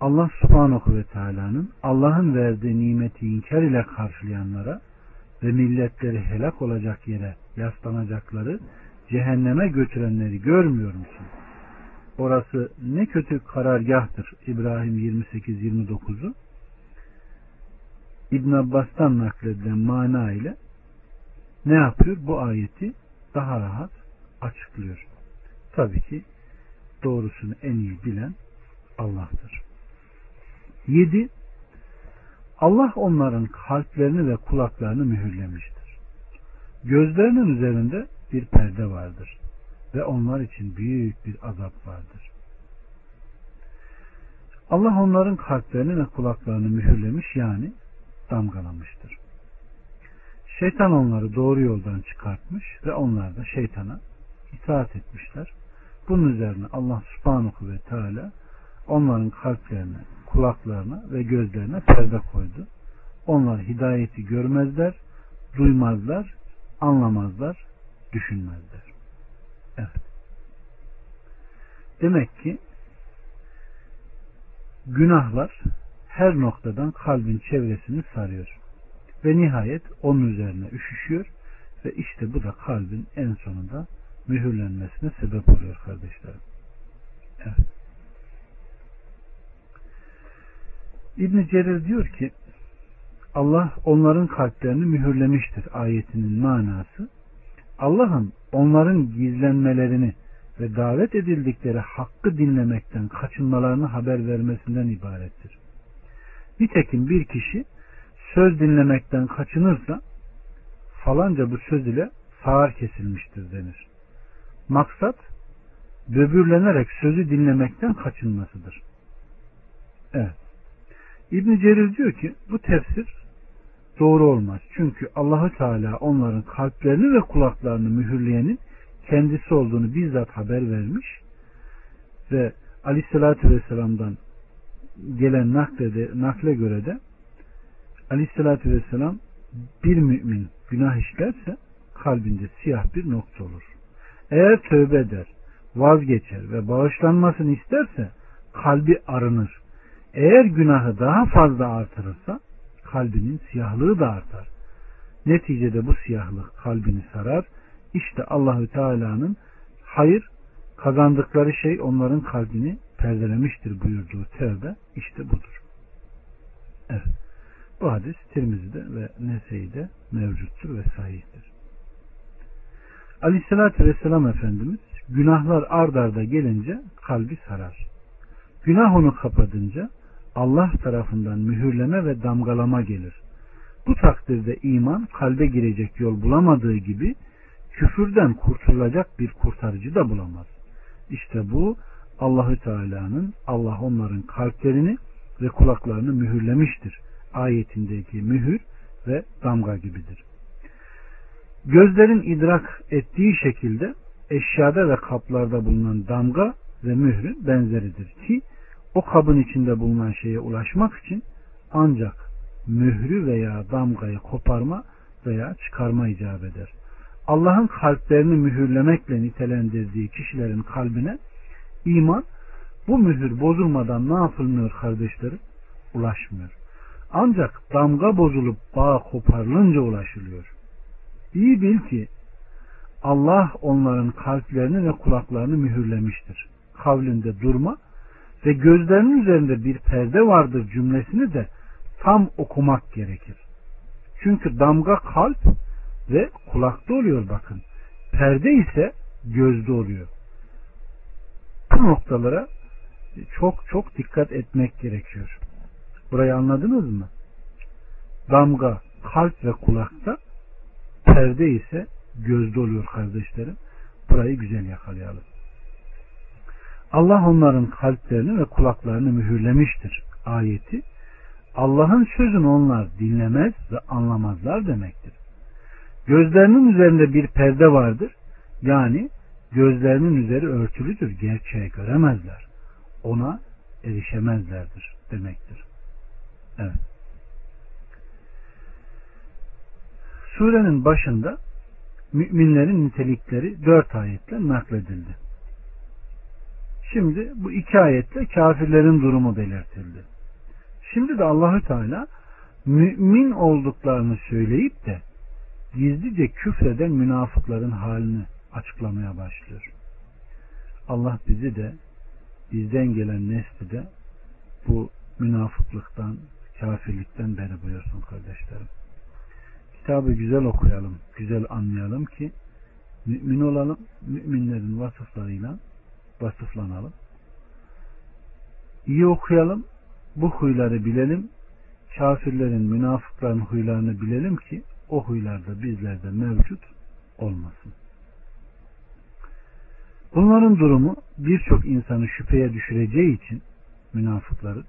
Allah subhanahu ve teala'nın Allah'ın verdiği nimeti inkar ile karşılayanlara ve milletleri helak olacak yere yaslanacakları cehenneme götürenleri görmüyor musun? Orası ne kötü karargahtır. İbrahim 28-29'u İbn Abbas'tan nakledilen mana ile ne yapıyor? Bu ayeti daha rahat açıklıyor. Tabii ki doğrusunu en iyi bilen Allah'tır. 7. Allah onların kalplerini ve kulaklarını mühürlemiştir. Gözlerinin üzerinde bir perde vardır ve onlar için büyük bir azap vardır. Allah onların kalplerini ve kulaklarını mühürlemiş yani damgalamıştır. Şeytan onları doğru yoldan çıkartmış ve onlar da şeytana itaat etmişler. Bunun üzerine Allah subhanahu ve teala onların kalplerine, kulaklarına ve gözlerine perde koydu. Onlar hidayeti görmezler, duymazlar, anlamazlar, düşünmezler. Evet. Demek ki günahlar her noktadan kalbin çevresini sarıyor. Ve nihayet onun üzerine üşüşüyor ve işte bu da kalbin en sonunda mühürlenmesine sebep oluyor kardeşlerim. Evet. İbn Cerir diyor ki Allah onların kalplerini mühürlemiştir ayetinin manası. Allah'ın onların gizlenmelerini ve davet edildikleri hakkı dinlemekten kaçınmalarını haber vermesinden ibarettir. Nitekim bir kişi söz dinlemekten kaçınırsa falanca bu söz ile sağır kesilmiştir denir. Maksat böbürlenerek sözü dinlemekten kaçınmasıdır. Evet. İbn Cerir diyor ki bu tefsir doğru olmaz. Çünkü Allahü Teala onların kalplerini ve kulaklarını mühürleyenin kendisi olduğunu bizzat haber vermiş ve Aleyhisselatü Vesselam'dan gelen naklede, nakle göre de Aleyhisselatü Vesselam bir mümin günah işlerse kalbinde siyah bir nokta olur. Eğer tövbe eder, vazgeçer ve bağışlanmasını isterse kalbi arınır. Eğer günahı daha fazla artırırsa kalbinin siyahlığı da artar. Neticede bu siyahlık kalbini sarar. İşte Allahü Teala'nın hayır kazandıkları şey onların kalbini perdelemiştir buyurduğu tevbe işte budur. Evet. Bu hadis Tirmizi'de ve Nese'de mevcuttur ve sahihtir. Aleyhissalatü Vesselam Efendimiz günahlar ard arda gelince kalbi sarar. Günah onu kapadınca Allah tarafından mühürleme ve damgalama gelir. Bu takdirde iman kalbe girecek yol bulamadığı gibi küfürden kurtulacak bir kurtarıcı da bulamaz. İşte bu Allahü Teala'nın Allah onların kalplerini ve kulaklarını mühürlemiştir. Ayetindeki mühür ve damga gibidir. Gözlerin idrak ettiği şekilde eşyada ve kaplarda bulunan damga ve mührün benzeridir ki o kabın içinde bulunan şeye ulaşmak için ancak mührü veya damgayı koparma veya çıkarma icap eder. Allah'ın kalplerini mühürlemekle nitelendirdiği kişilerin kalbine iman bu mühür bozulmadan ne yapılmıyor kardeşlerim? Ulaşmıyor. Ancak damga bozulup bağ koparılınca ulaşılıyor. İyi bil ki Allah onların kalplerini ve kulaklarını mühürlemiştir. Kavlinde durma ve gözlerinin üzerinde bir perde vardır cümlesini de tam okumak gerekir. Çünkü damga kalp ve kulakta oluyor bakın. Perde ise gözde oluyor. Bu noktalara çok çok dikkat etmek gerekiyor. Burayı anladınız mı? Damga kalp ve kulakta perde ise gözde oluyor kardeşlerim. Burayı güzel yakalayalım. Allah onların kalplerini ve kulaklarını mühürlemiştir. Ayeti Allah'ın sözünü onlar dinlemez ve anlamazlar demektir. Gözlerinin üzerinde bir perde vardır. Yani gözlerinin üzeri örtülüdür. Gerçeği göremezler. Ona erişemezlerdir demektir. Evet. Surenin başında müminlerin nitelikleri dört ayetle nakledildi. Şimdi bu iki ayetle kafirlerin durumu belirtildi. Şimdi de Allahü Teala mümin olduklarını söyleyip de gizlice küfreden münafıkların halini açıklamaya başlıyor. Allah bizi de bizden gelen nesli de bu münafıklıktan, kafirlikten beri buyursun kardeşlerim. Kitabı güzel okuyalım, güzel anlayalım ki mümin olalım, müminlerin vasıflarıyla vasıflanalım. İyi okuyalım, bu huyları bilelim, kafirlerin, münafıkların huylarını bilelim ki o huylar bizlerde mevcut olmasın. Bunların durumu birçok insanı şüpheye düşüreceği için münafıkların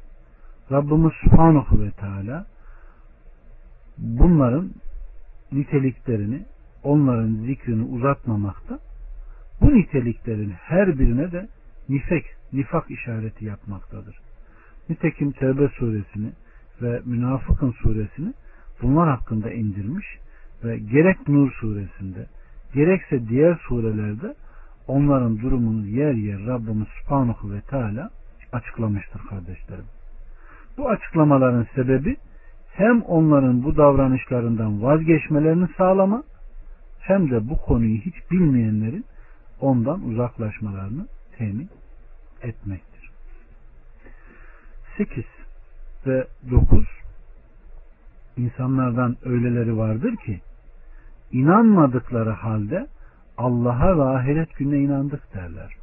Rabbimiz Subhanahu ve Teala bunların niteliklerini onların zikrini uzatmamakta bu niteliklerin her birine de nifek, nifak işareti yapmaktadır. Nitekim Tevbe suresini ve Münafıkın suresini bunlar hakkında indirmiş ve gerek Nur suresinde gerekse diğer surelerde onların durumunu yer yer Rabbimiz Subhanahu ve Teala açıklamıştır kardeşlerim. Bu açıklamaların sebebi hem onların bu davranışlarından vazgeçmelerini sağlama hem de bu konuyu hiç bilmeyenlerin ondan uzaklaşmalarını temin etmektir. 8 ve 9 insanlardan öyleleri vardır ki inanmadıkları halde Allah'a ve ahiret gününe inandık derler.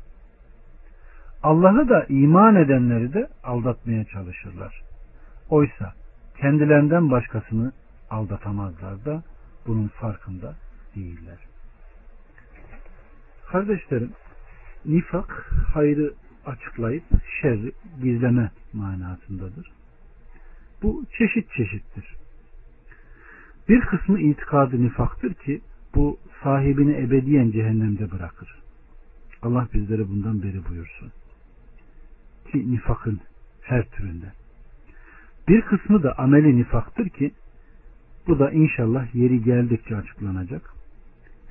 Allah'ı da iman edenleri de aldatmaya çalışırlar. Oysa kendilerinden başkasını aldatamazlar da bunun farkında değiller. Kardeşlerim, nifak hayrı açıklayıp şerri gizleme manasındadır. Bu çeşit çeşittir. Bir kısmı itikadı nifaktır ki bu sahibini ebediyen cehennemde bırakır. Allah bizleri bundan beri buyursun. Ki nifakın her türünde. Bir kısmı da ameli nifaktır ki bu da inşallah yeri geldikçe açıklanacak.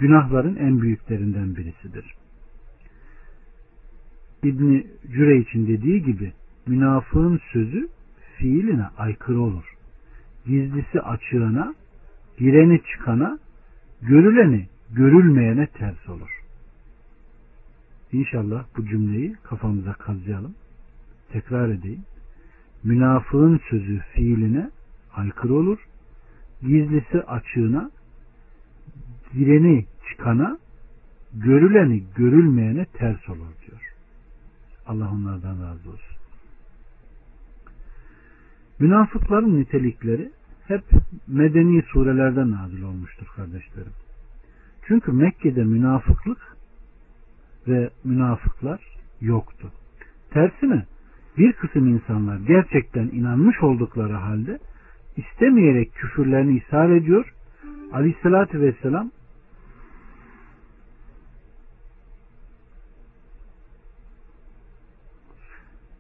Günahların en büyüklerinden birisidir. İbni Cüre için dediği gibi münafığın sözü fiiline aykırı olur. Gizlisi açığına, gireni çıkana, görüleni görülmeyene ters olur. İnşallah bu cümleyi kafamıza kazıyalım. Tekrar edeyim. Münafığın sözü fiiline aykırı olur. Gizlisi açığına, gireni çıkana, görüleni görülmeyene ters olur diyor. Allah onlardan razı olsun. Münafıkların nitelikleri hep medeni surelerden nazil olmuştur kardeşlerim. Çünkü Mekke'de münafıklık ve münafıklar yoktu. Tersine bir kısım insanlar gerçekten inanmış oldukları halde istemeyerek küfürlerini ishar ediyor. Aleyhissalatü vesselam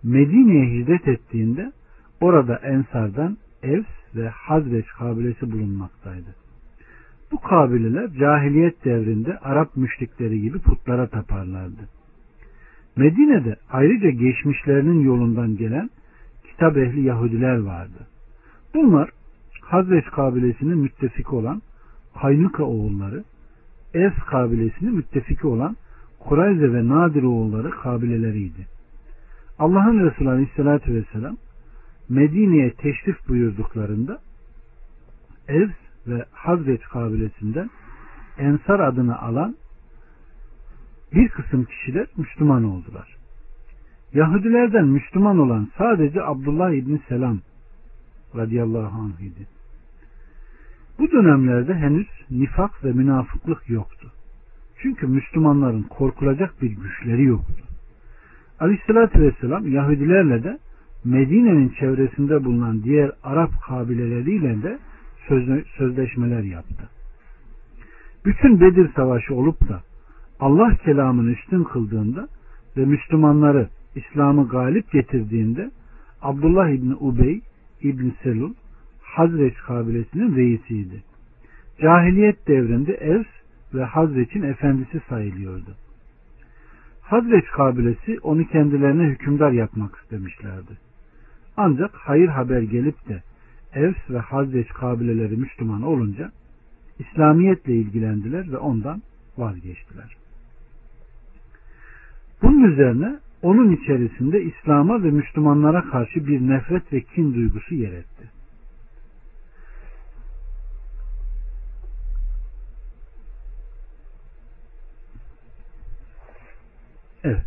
Medine'ye hicret ettiğinde orada Ensar'dan Evs ve Hazreç kabilesi bulunmaktaydı. Bu kabileler cahiliyet devrinde Arap müşrikleri gibi putlara taparlardı. Medine'de ayrıca geçmişlerinin yolundan gelen kitap ehli Yahudiler vardı. Bunlar Hazreç kabilesinin müttefiki olan Kaynuka oğulları, Evs kabilesinin müttefiki olan Kurayze ve Nadir oğulları kabileleriydi. Allah'ın Resulü Aleyhisselatü Vesselam Medine'ye teşrif buyurduklarında Evs ve Hazreç kabilesinden Ensar adını alan bir kısım kişiler Müslüman oldular. Yahudilerden Müslüman olan sadece Abdullah İbni Selam radıyallahu anh idi. Bu dönemlerde henüz nifak ve münafıklık yoktu. Çünkü Müslümanların korkulacak bir güçleri yoktu. Aleyhissalatü vesselam Yahudilerle de Medine'nin çevresinde bulunan diğer Arap kabileleriyle de sözleşmeler yaptı. Bütün Bedir Savaşı olup da Allah kelamını üstün kıldığında ve Müslümanları İslam'ı galip getirdiğinde Abdullah İbni Ubey İbni Selul Hazreç kabilesinin reisiydi. Cahiliyet devrinde Evs ve Hazreç'in efendisi sayılıyordu. Hazreç kabilesi onu kendilerine hükümdar yapmak istemişlerdi. Ancak hayır haber gelip de Evs ve Hazreç kabileleri Müslüman olunca İslamiyetle ilgilendiler ve ondan vazgeçtiler. Bunun üzerine onun içerisinde İslam'a ve Müslümanlara karşı bir nefret ve kin duygusu yer etti. Evet.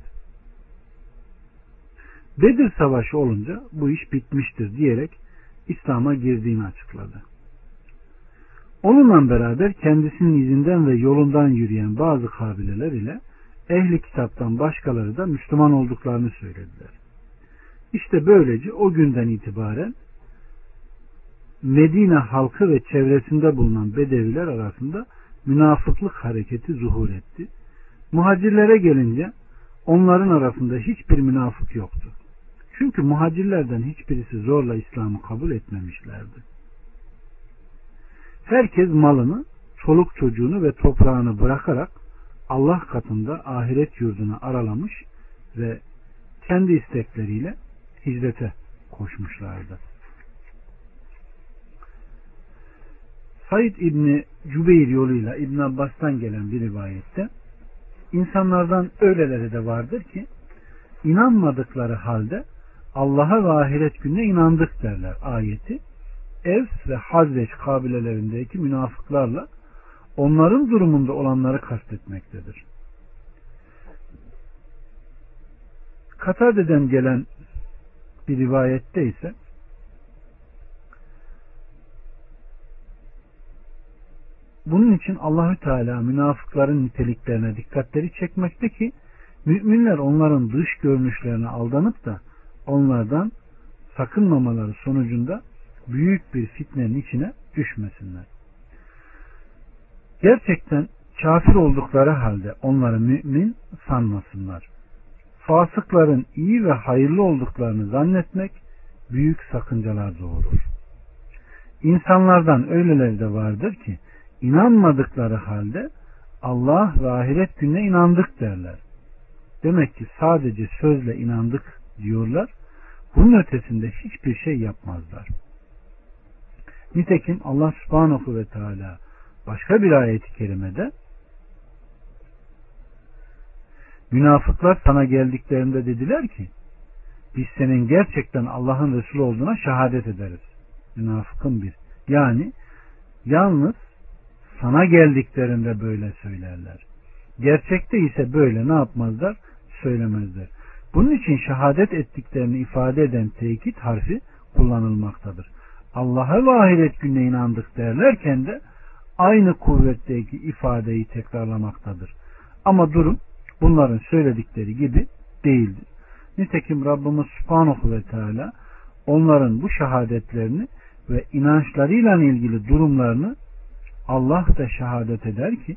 Bedir Savaşı olunca bu iş bitmiştir diyerek İslam'a girdiğini açıkladı. Onunla beraber kendisinin izinden ve yolundan yürüyen bazı kabileler ile ehli kitaptan başkaları da Müslüman olduklarını söylediler. İşte böylece o günden itibaren Medine halkı ve çevresinde bulunan bedeviler arasında münafıklık hareketi zuhur etti. Muhacirlere gelince onların arasında hiçbir münafık yoktu. Çünkü muhacirlerden hiçbirisi zorla İslam'ı kabul etmemişlerdi. Herkes malını, çoluk çocuğunu ve toprağını bırakarak Allah katında ahiret yurdunu aralamış ve kendi istekleriyle hicrete koşmuşlardı. Said İbni Cübeyr yoluyla İbn Abbas'tan gelen bir rivayette insanlardan öyleleri de vardır ki inanmadıkları halde Allah'a ve ahiret gününe inandık derler ayeti. Evs ve Hazreç kabilelerindeki münafıklarla onların durumunda olanları kastetmektedir. Katade'den gelen bir rivayette ise bunun için Allahü Teala münafıkların niteliklerine dikkatleri çekmekte ki müminler onların dış görünüşlerine aldanıp da onlardan sakınmamaları sonucunda büyük bir fitnenin içine düşmesinler. Gerçekten kafir oldukları halde onları mümin sanmasınlar. Fasıkların iyi ve hayırlı olduklarını zannetmek büyük sakıncalar doğurur. İnsanlardan öyleleri de vardır ki inanmadıkları halde Allah ve ahiret gününe inandık derler. Demek ki sadece sözle inandık diyorlar. Bunun ötesinde hiçbir şey yapmazlar. Nitekim Allah subhanahu ve teala başka bir ayeti kerimede münafıklar sana geldiklerinde dediler ki biz senin gerçekten Allah'ın Resulü olduğuna şehadet ederiz. Münafıkın bir. Yani yalnız sana geldiklerinde böyle söylerler. Gerçekte ise böyle ne yapmazlar? Söylemezler. Bunun için şehadet ettiklerini ifade eden tekit harfi kullanılmaktadır. Allah'a ve ahiret gününe inandık derlerken de aynı kuvvetteki ifadeyi tekrarlamaktadır. Ama durum bunların söyledikleri gibi değildir. Nitekim Rabbimiz Subhanahu ve Teala onların bu şehadetlerini ve inançlarıyla ilgili durumlarını Allah da şehadet eder ki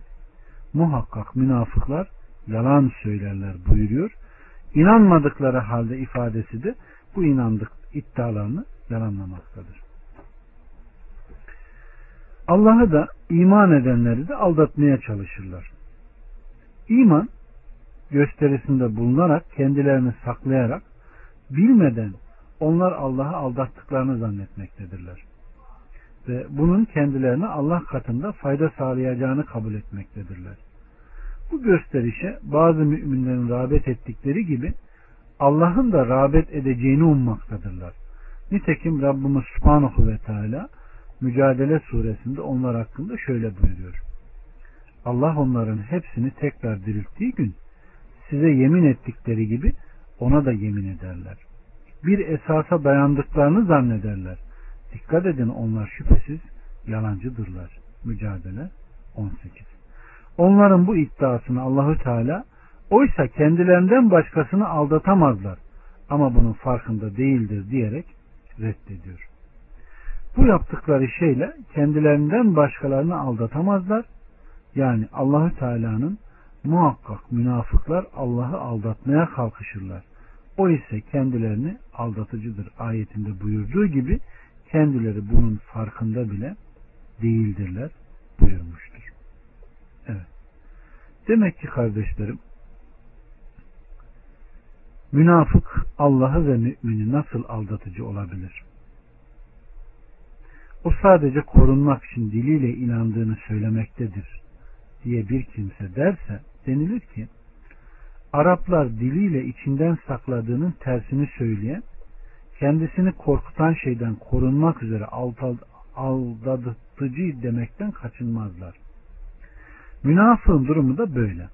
muhakkak münafıklar yalan söylerler buyuruyor. İnanmadıkları halde ifadesi de bu inandık iddialarını yalanlamaktadır. Allah'ı da iman edenleri de aldatmaya çalışırlar. İman gösterisinde bulunarak kendilerini saklayarak bilmeden onlar Allah'ı aldattıklarını zannetmektedirler. Ve bunun kendilerine Allah katında fayda sağlayacağını kabul etmektedirler. Bu gösterişe bazı müminlerin rağbet ettikleri gibi Allah'ın da rağbet edeceğini ummaktadırlar. Nitekim Rabbimiz Subhanahu ve Teala Mücadele suresinde onlar hakkında şöyle buyuruyor. Allah onların hepsini tekrar dirilttiği gün size yemin ettikleri gibi ona da yemin ederler. Bir esasa dayandıklarını zannederler. Dikkat edin onlar şüphesiz yalancıdırlar. Mücadele 18. Onların bu iddiasını Allahü Teala oysa kendilerinden başkasını aldatamazlar ama bunun farkında değildir diyerek reddediyor. Bu yaptıkları şeyle kendilerinden başkalarını aldatamazlar. Yani Allahü Teala'nın muhakkak münafıklar Allah'ı aldatmaya kalkışırlar. O ise kendilerini aldatıcıdır ayetinde buyurduğu gibi kendileri bunun farkında bile değildirler buyurmuştur. Evet. Demek ki kardeşlerim münafık Allah'ı ve mümini nasıl aldatıcı olabilir? o sadece korunmak için diliyle inandığını söylemektedir diye bir kimse derse denilir ki Araplar diliyle içinden sakladığının tersini söyleyen kendisini korkutan şeyden korunmak üzere aldatıcı demekten kaçınmazlar. Münafığın durumu da böyle.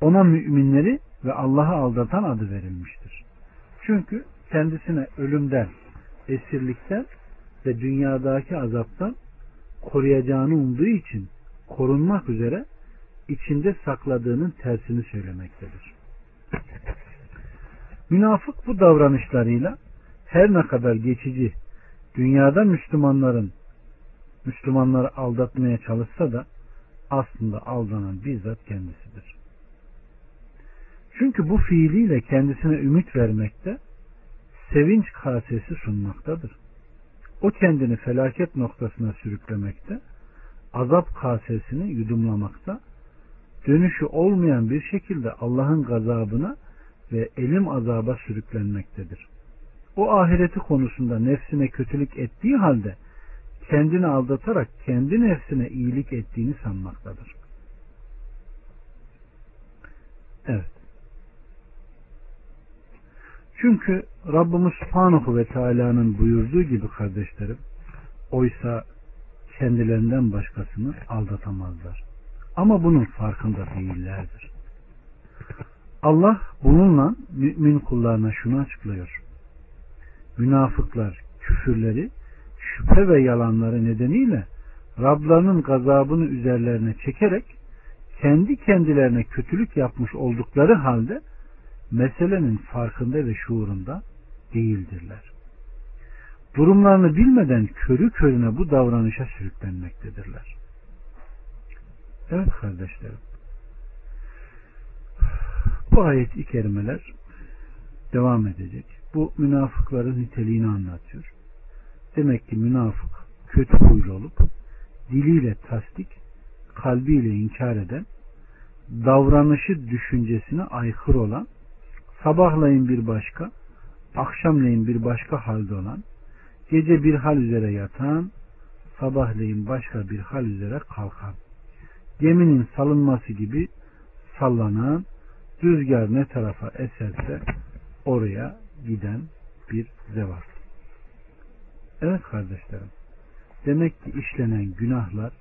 Ona müminleri ve Allah'ı aldatan adı verilmiştir. Çünkü kendisine ölümden, esirlikten ve dünyadaki azaptan koruyacağını umduğu için korunmak üzere içinde sakladığının tersini söylemektedir. Münafık bu davranışlarıyla her ne kadar geçici dünyada Müslümanların Müslümanları aldatmaya çalışsa da aslında aldanan bizzat kendisidir. Çünkü bu fiiliyle kendisine ümit vermekte, sevinç kasesi sunmaktadır. O kendini felaket noktasına sürüklemekte, azap kasesini yudumlamakta, dönüşü olmayan bir şekilde Allah'ın gazabına ve elim azaba sürüklenmektedir. O ahireti konusunda nefsine kötülük ettiği halde kendini aldatarak kendi nefsine iyilik ettiğini sanmaktadır. Evet. Çünkü Rabbimiz Subhanahu ve Teala'nın buyurduğu gibi kardeşlerim, oysa kendilerinden başkasını aldatamazlar. Ama bunun farkında değillerdir. Allah bununla mümin kullarına şunu açıklıyor. Münafıklar küfürleri, şüphe ve yalanları nedeniyle Rablarının gazabını üzerlerine çekerek kendi kendilerine kötülük yapmış oldukları halde meselenin farkında ve şuurunda değildirler. Durumlarını bilmeden körü körüne bu davranışa sürüklenmektedirler. Evet kardeşlerim. Bu ayet-i kerimeler devam edecek. Bu münafıkların niteliğini anlatıyor. Demek ki münafık kötü huylu olup diliyle tasdik, kalbiyle inkar eden, davranışı düşüncesine aykırı olan, sabahlayın bir başka, akşamleyin bir başka halde olan, gece bir hal üzere yatan, sabahleyin başka bir hal üzere kalkan, geminin salınması gibi sallanan, rüzgar ne tarafa eserse oraya giden bir zevat. Evet kardeşlerim, demek ki işlenen günahlar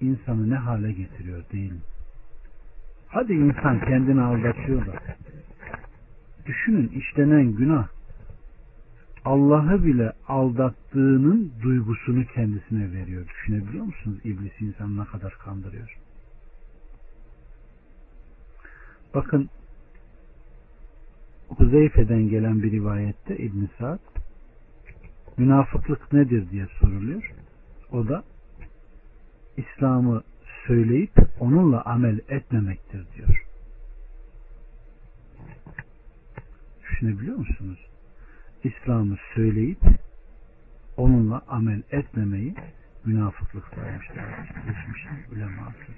insanı ne hale getiriyor değil mi? Hadi insan kendini aldatıyor da düşünün işlenen günah Allah'ı bile aldattığının duygusunu kendisine veriyor. Düşünebiliyor musunuz? İblis insanı ne kadar kandırıyor. Bakın Huzeyfe'den gelen bir rivayette İbn Sa'd münafıklık nedir diye soruluyor. O da İslam'ı söyleyip onunla amel etmemektir diyor. Düşünebiliyor musunuz? İslam'ı söyleyip onunla amel etmemeyi münafıklık saymışlar. Geçmişin uleması.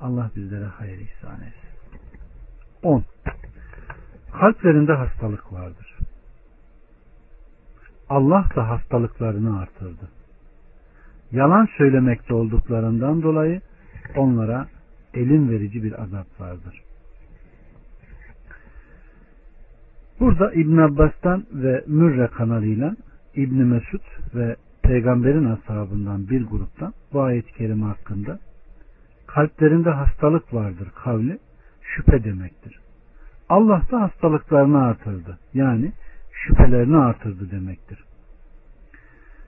Allah bizlere hayır ihsan etsin. 10. Kalplerinde hastalık vardır. Allah da hastalıklarını artırdı. Yalan söylemekte olduklarından dolayı onlara elin verici bir azap vardır. Burada İbn Abbas'tan ve Mürre kanalıyla İbn Mesud ve peygamberin ashabından bir gruptan bu ayet-i kerime hakkında kalplerinde hastalık vardır kavli şüphe demektir. Allah da hastalıklarını artırdı. Yani şüphelerini artırdı demektir.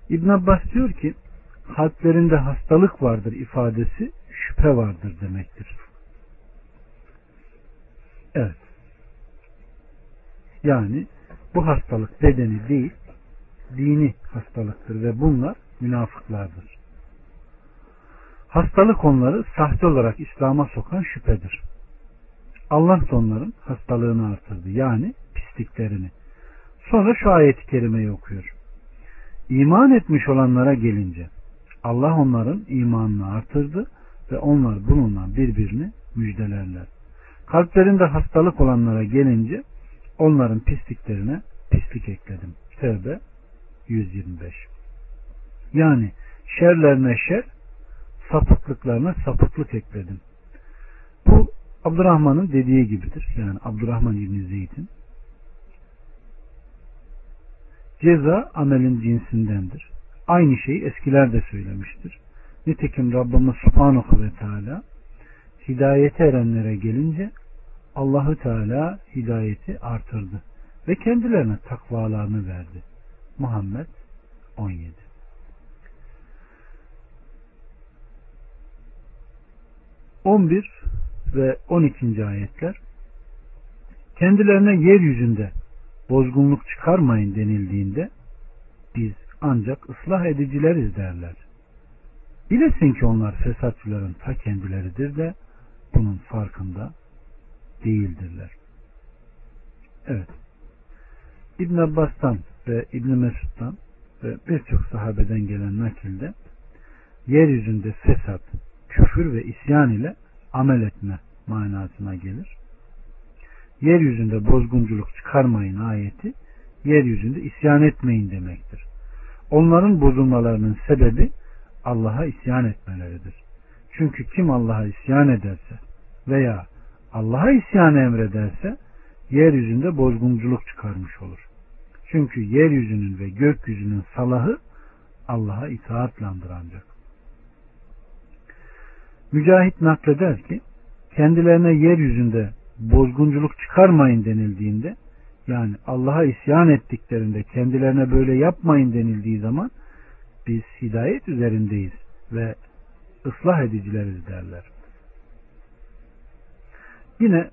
İbn Abbas diyor ki kalplerinde hastalık vardır ifadesi şüphe vardır demektir. Evet. Yani bu hastalık bedeni değil dini hastalıktır ve bunlar münafıklardır. Hastalık onları sahte olarak İslam'a sokan şüphedir. Allah da onların hastalığını artırdı. Yani pisliklerini. Sonra şu ayeti kerimeyi okuyor. İman etmiş olanlara gelince Allah onların imanını artırdı ve onlar bununla birbirini müjdelerler. Kalplerinde hastalık olanlara gelince onların pisliklerine pislik ekledim. Tevbe 125. Yani şerlerine şer, sapıklıklarına sapıklık ekledim. Bu Abdurrahman'ın dediği gibidir. Yani Abdurrahman İbni Zeyd'in. Ceza amelin cinsindendir. Aynı şeyi eskiler de söylemiştir. Nitekim Rabbimiz Subhanahu ve Teala hidayete erenlere gelince Allahü Teala hidayeti artırdı ve kendilerine takvalarını verdi. Muhammed 17 11 ve 12. ayetler kendilerine yeryüzünde bozgunluk çıkarmayın denildiğinde biz ancak ıslah edicileriz derler. Bilesin ki onlar fesatçıların ta kendileridir de bunun farkında değildirler. Evet. İbn Abbas'tan ve İbn Mesud'dan ve birçok sahabeden gelen nakilde yeryüzünde fesat, küfür ve isyan ile amel etme manasına gelir. Yeryüzünde bozgunculuk çıkarmayın ayeti yeryüzünde isyan etmeyin demektir. Onların bozulmalarının sebebi Allah'a isyan etmeleridir. Çünkü kim Allah'a isyan ederse veya Allah'a isyan emrederse yeryüzünde bozgunculuk çıkarmış olur. Çünkü yeryüzünün ve gökyüzünün salahı Allah'a itaatlandır ancak. Mücahit nakleder ki kendilerine yeryüzünde bozgunculuk çıkarmayın denildiğinde yani Allah'a isyan ettiklerinde kendilerine böyle yapmayın denildiği zaman biz hidayet üzerindeyiz ve ıslah edicileriz derler. Yine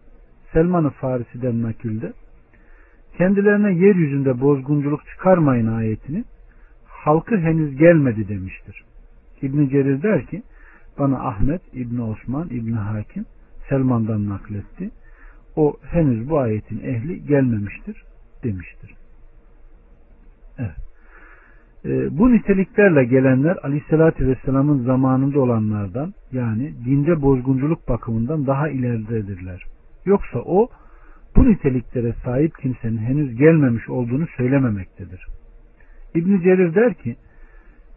Selman-ı Farisi'den nakilde kendilerine yeryüzünde bozgunculuk çıkarmayın ayetini halkı henüz gelmedi demiştir. İbn Cerir der ki bana Ahmet İbn Osman İbn Hakim Selman'dan nakletti. O henüz bu ayetin ehli gelmemiştir demiştir. Evet. E, bu niteliklerle gelenler Aleyhisselatü Vesselam'ın zamanında olanlardan yani dinde bozgunculuk bakımından daha ileridedirler. Yoksa o bu niteliklere sahip kimsenin henüz gelmemiş olduğunu söylememektedir. İbn Cerir der ki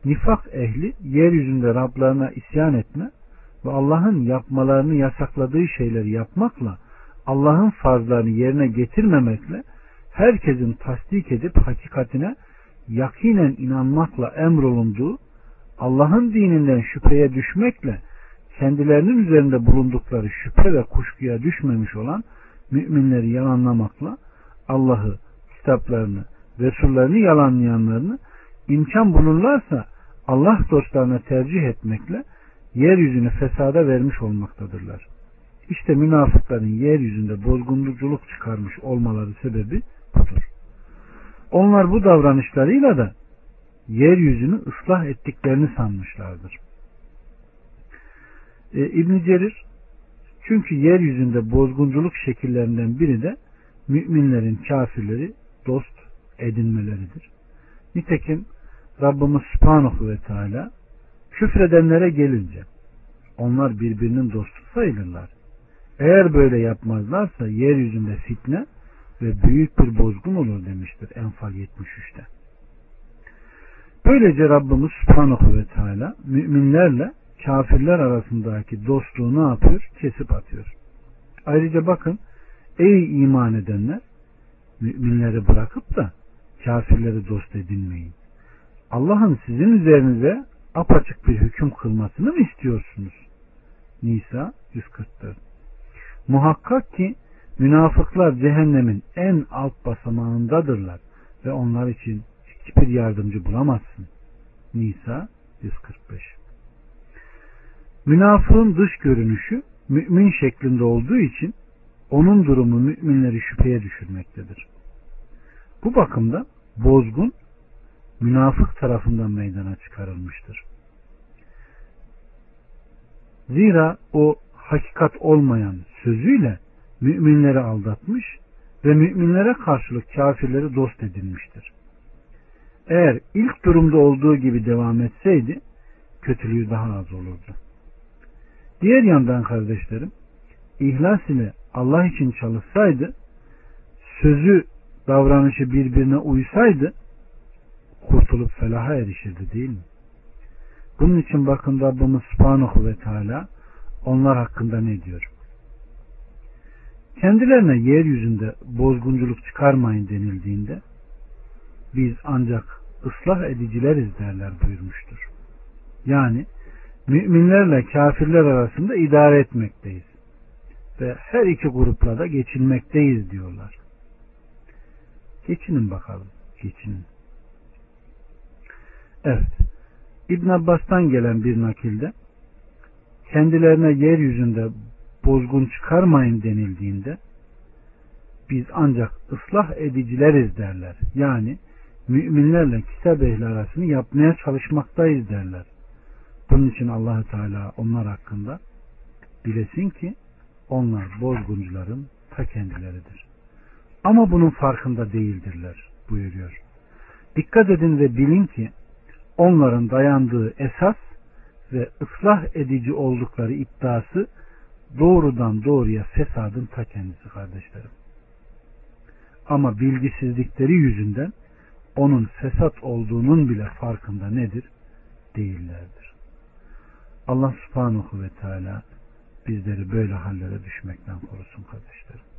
nifak ehli yeryüzünde Rablarına isyan etme ve Allah'ın yapmalarını yasakladığı şeyleri yapmakla Allah'ın farzlarını yerine getirmemekle herkesin tasdik edip hakikatine yakinen inanmakla emrolunduğu Allah'ın dininden şüpheye düşmekle kendilerinin üzerinde bulundukları şüphe ve kuşkuya düşmemiş olan müminleri yalanlamakla Allah'ı, kitaplarını, Resullerini yalanlayanlarını imkan bulurlarsa Allah dostlarına tercih etmekle yeryüzünü fesada vermiş olmaktadırlar. İşte münafıkların yeryüzünde bozgunculuk çıkarmış olmaları sebebi budur. Onlar bu davranışlarıyla da yeryüzünü ıslah ettiklerini sanmışlardır. Ee, İbn Cerir çünkü yeryüzünde bozgunculuk şekillerinden biri de müminlerin kafirleri dost edinmeleridir. Nitekim Rabbimiz Subhanahu ve Teala küfredenlere gelince onlar birbirinin dostu sayılırlar. Eğer böyle yapmazlarsa yeryüzünde fitne ve büyük bir bozgun olur demiştir Enfal 73'te. Böylece Rabbimiz Subhanahu ve Teala müminlerle kafirler arasındaki dostluğu ne yapıyor? Kesip atıyor. Ayrıca bakın ey iman edenler müminleri bırakıp da kafirleri dost edinmeyin. Allah'ın sizin üzerinize apaçık bir hüküm kılmasını mı istiyorsunuz? Nisa 144 Muhakkak ki münafıklar cehennemin en alt basamağındadırlar ve onlar için hiçbir yardımcı bulamazsın. Nisa 145 Münafığın dış görünüşü mümin şeklinde olduğu için onun durumu müminleri şüpheye düşürmektedir. Bu bakımda bozgun münafık tarafından meydana çıkarılmıştır. Zira o hakikat olmayan sözüyle müminleri aldatmış ve müminlere karşılık kafirleri dost edinmiştir. Eğer ilk durumda olduğu gibi devam etseydi kötülüğü daha az olurdu. Diğer yandan kardeşlerim ihlas ile Allah için çalışsaydı sözü davranışı birbirine uysaydı kurtulup felaha erişirdi değil mi? Bunun için bakın Rabbimiz Subhanahu ve Teala onlar hakkında ne diyor? Kendilerine yeryüzünde bozgunculuk çıkarmayın denildiğinde biz ancak ıslah edicileriz derler buyurmuştur. Yani müminlerle kafirler arasında idare etmekteyiz ve her iki grupla da geçinmekteyiz diyorlar. Geçinin bakalım. Geçinin. Evet. İbn Abbas'tan gelen bir nakilde kendilerine yeryüzünde bozgun çıkarmayın denildiğinde biz ancak ıslah edicileriz derler. Yani müminlerle kitap ehli arasını yapmaya çalışmaktayız derler. Bunun için allah Teala onlar hakkında bilesin ki onlar bozguncuların ta kendileridir. Ama bunun farkında değildirler buyuruyor. Dikkat edin ve bilin ki onların dayandığı esas ve ıslah edici oldukları iddiası doğrudan doğruya fesadın ta kendisi kardeşlerim. Ama bilgisizlikleri yüzünden onun fesat olduğunun bile farkında nedir? Değillerdir. Allah subhanahu ve teala bizleri böyle hallere düşmekten korusun kardeşlerim.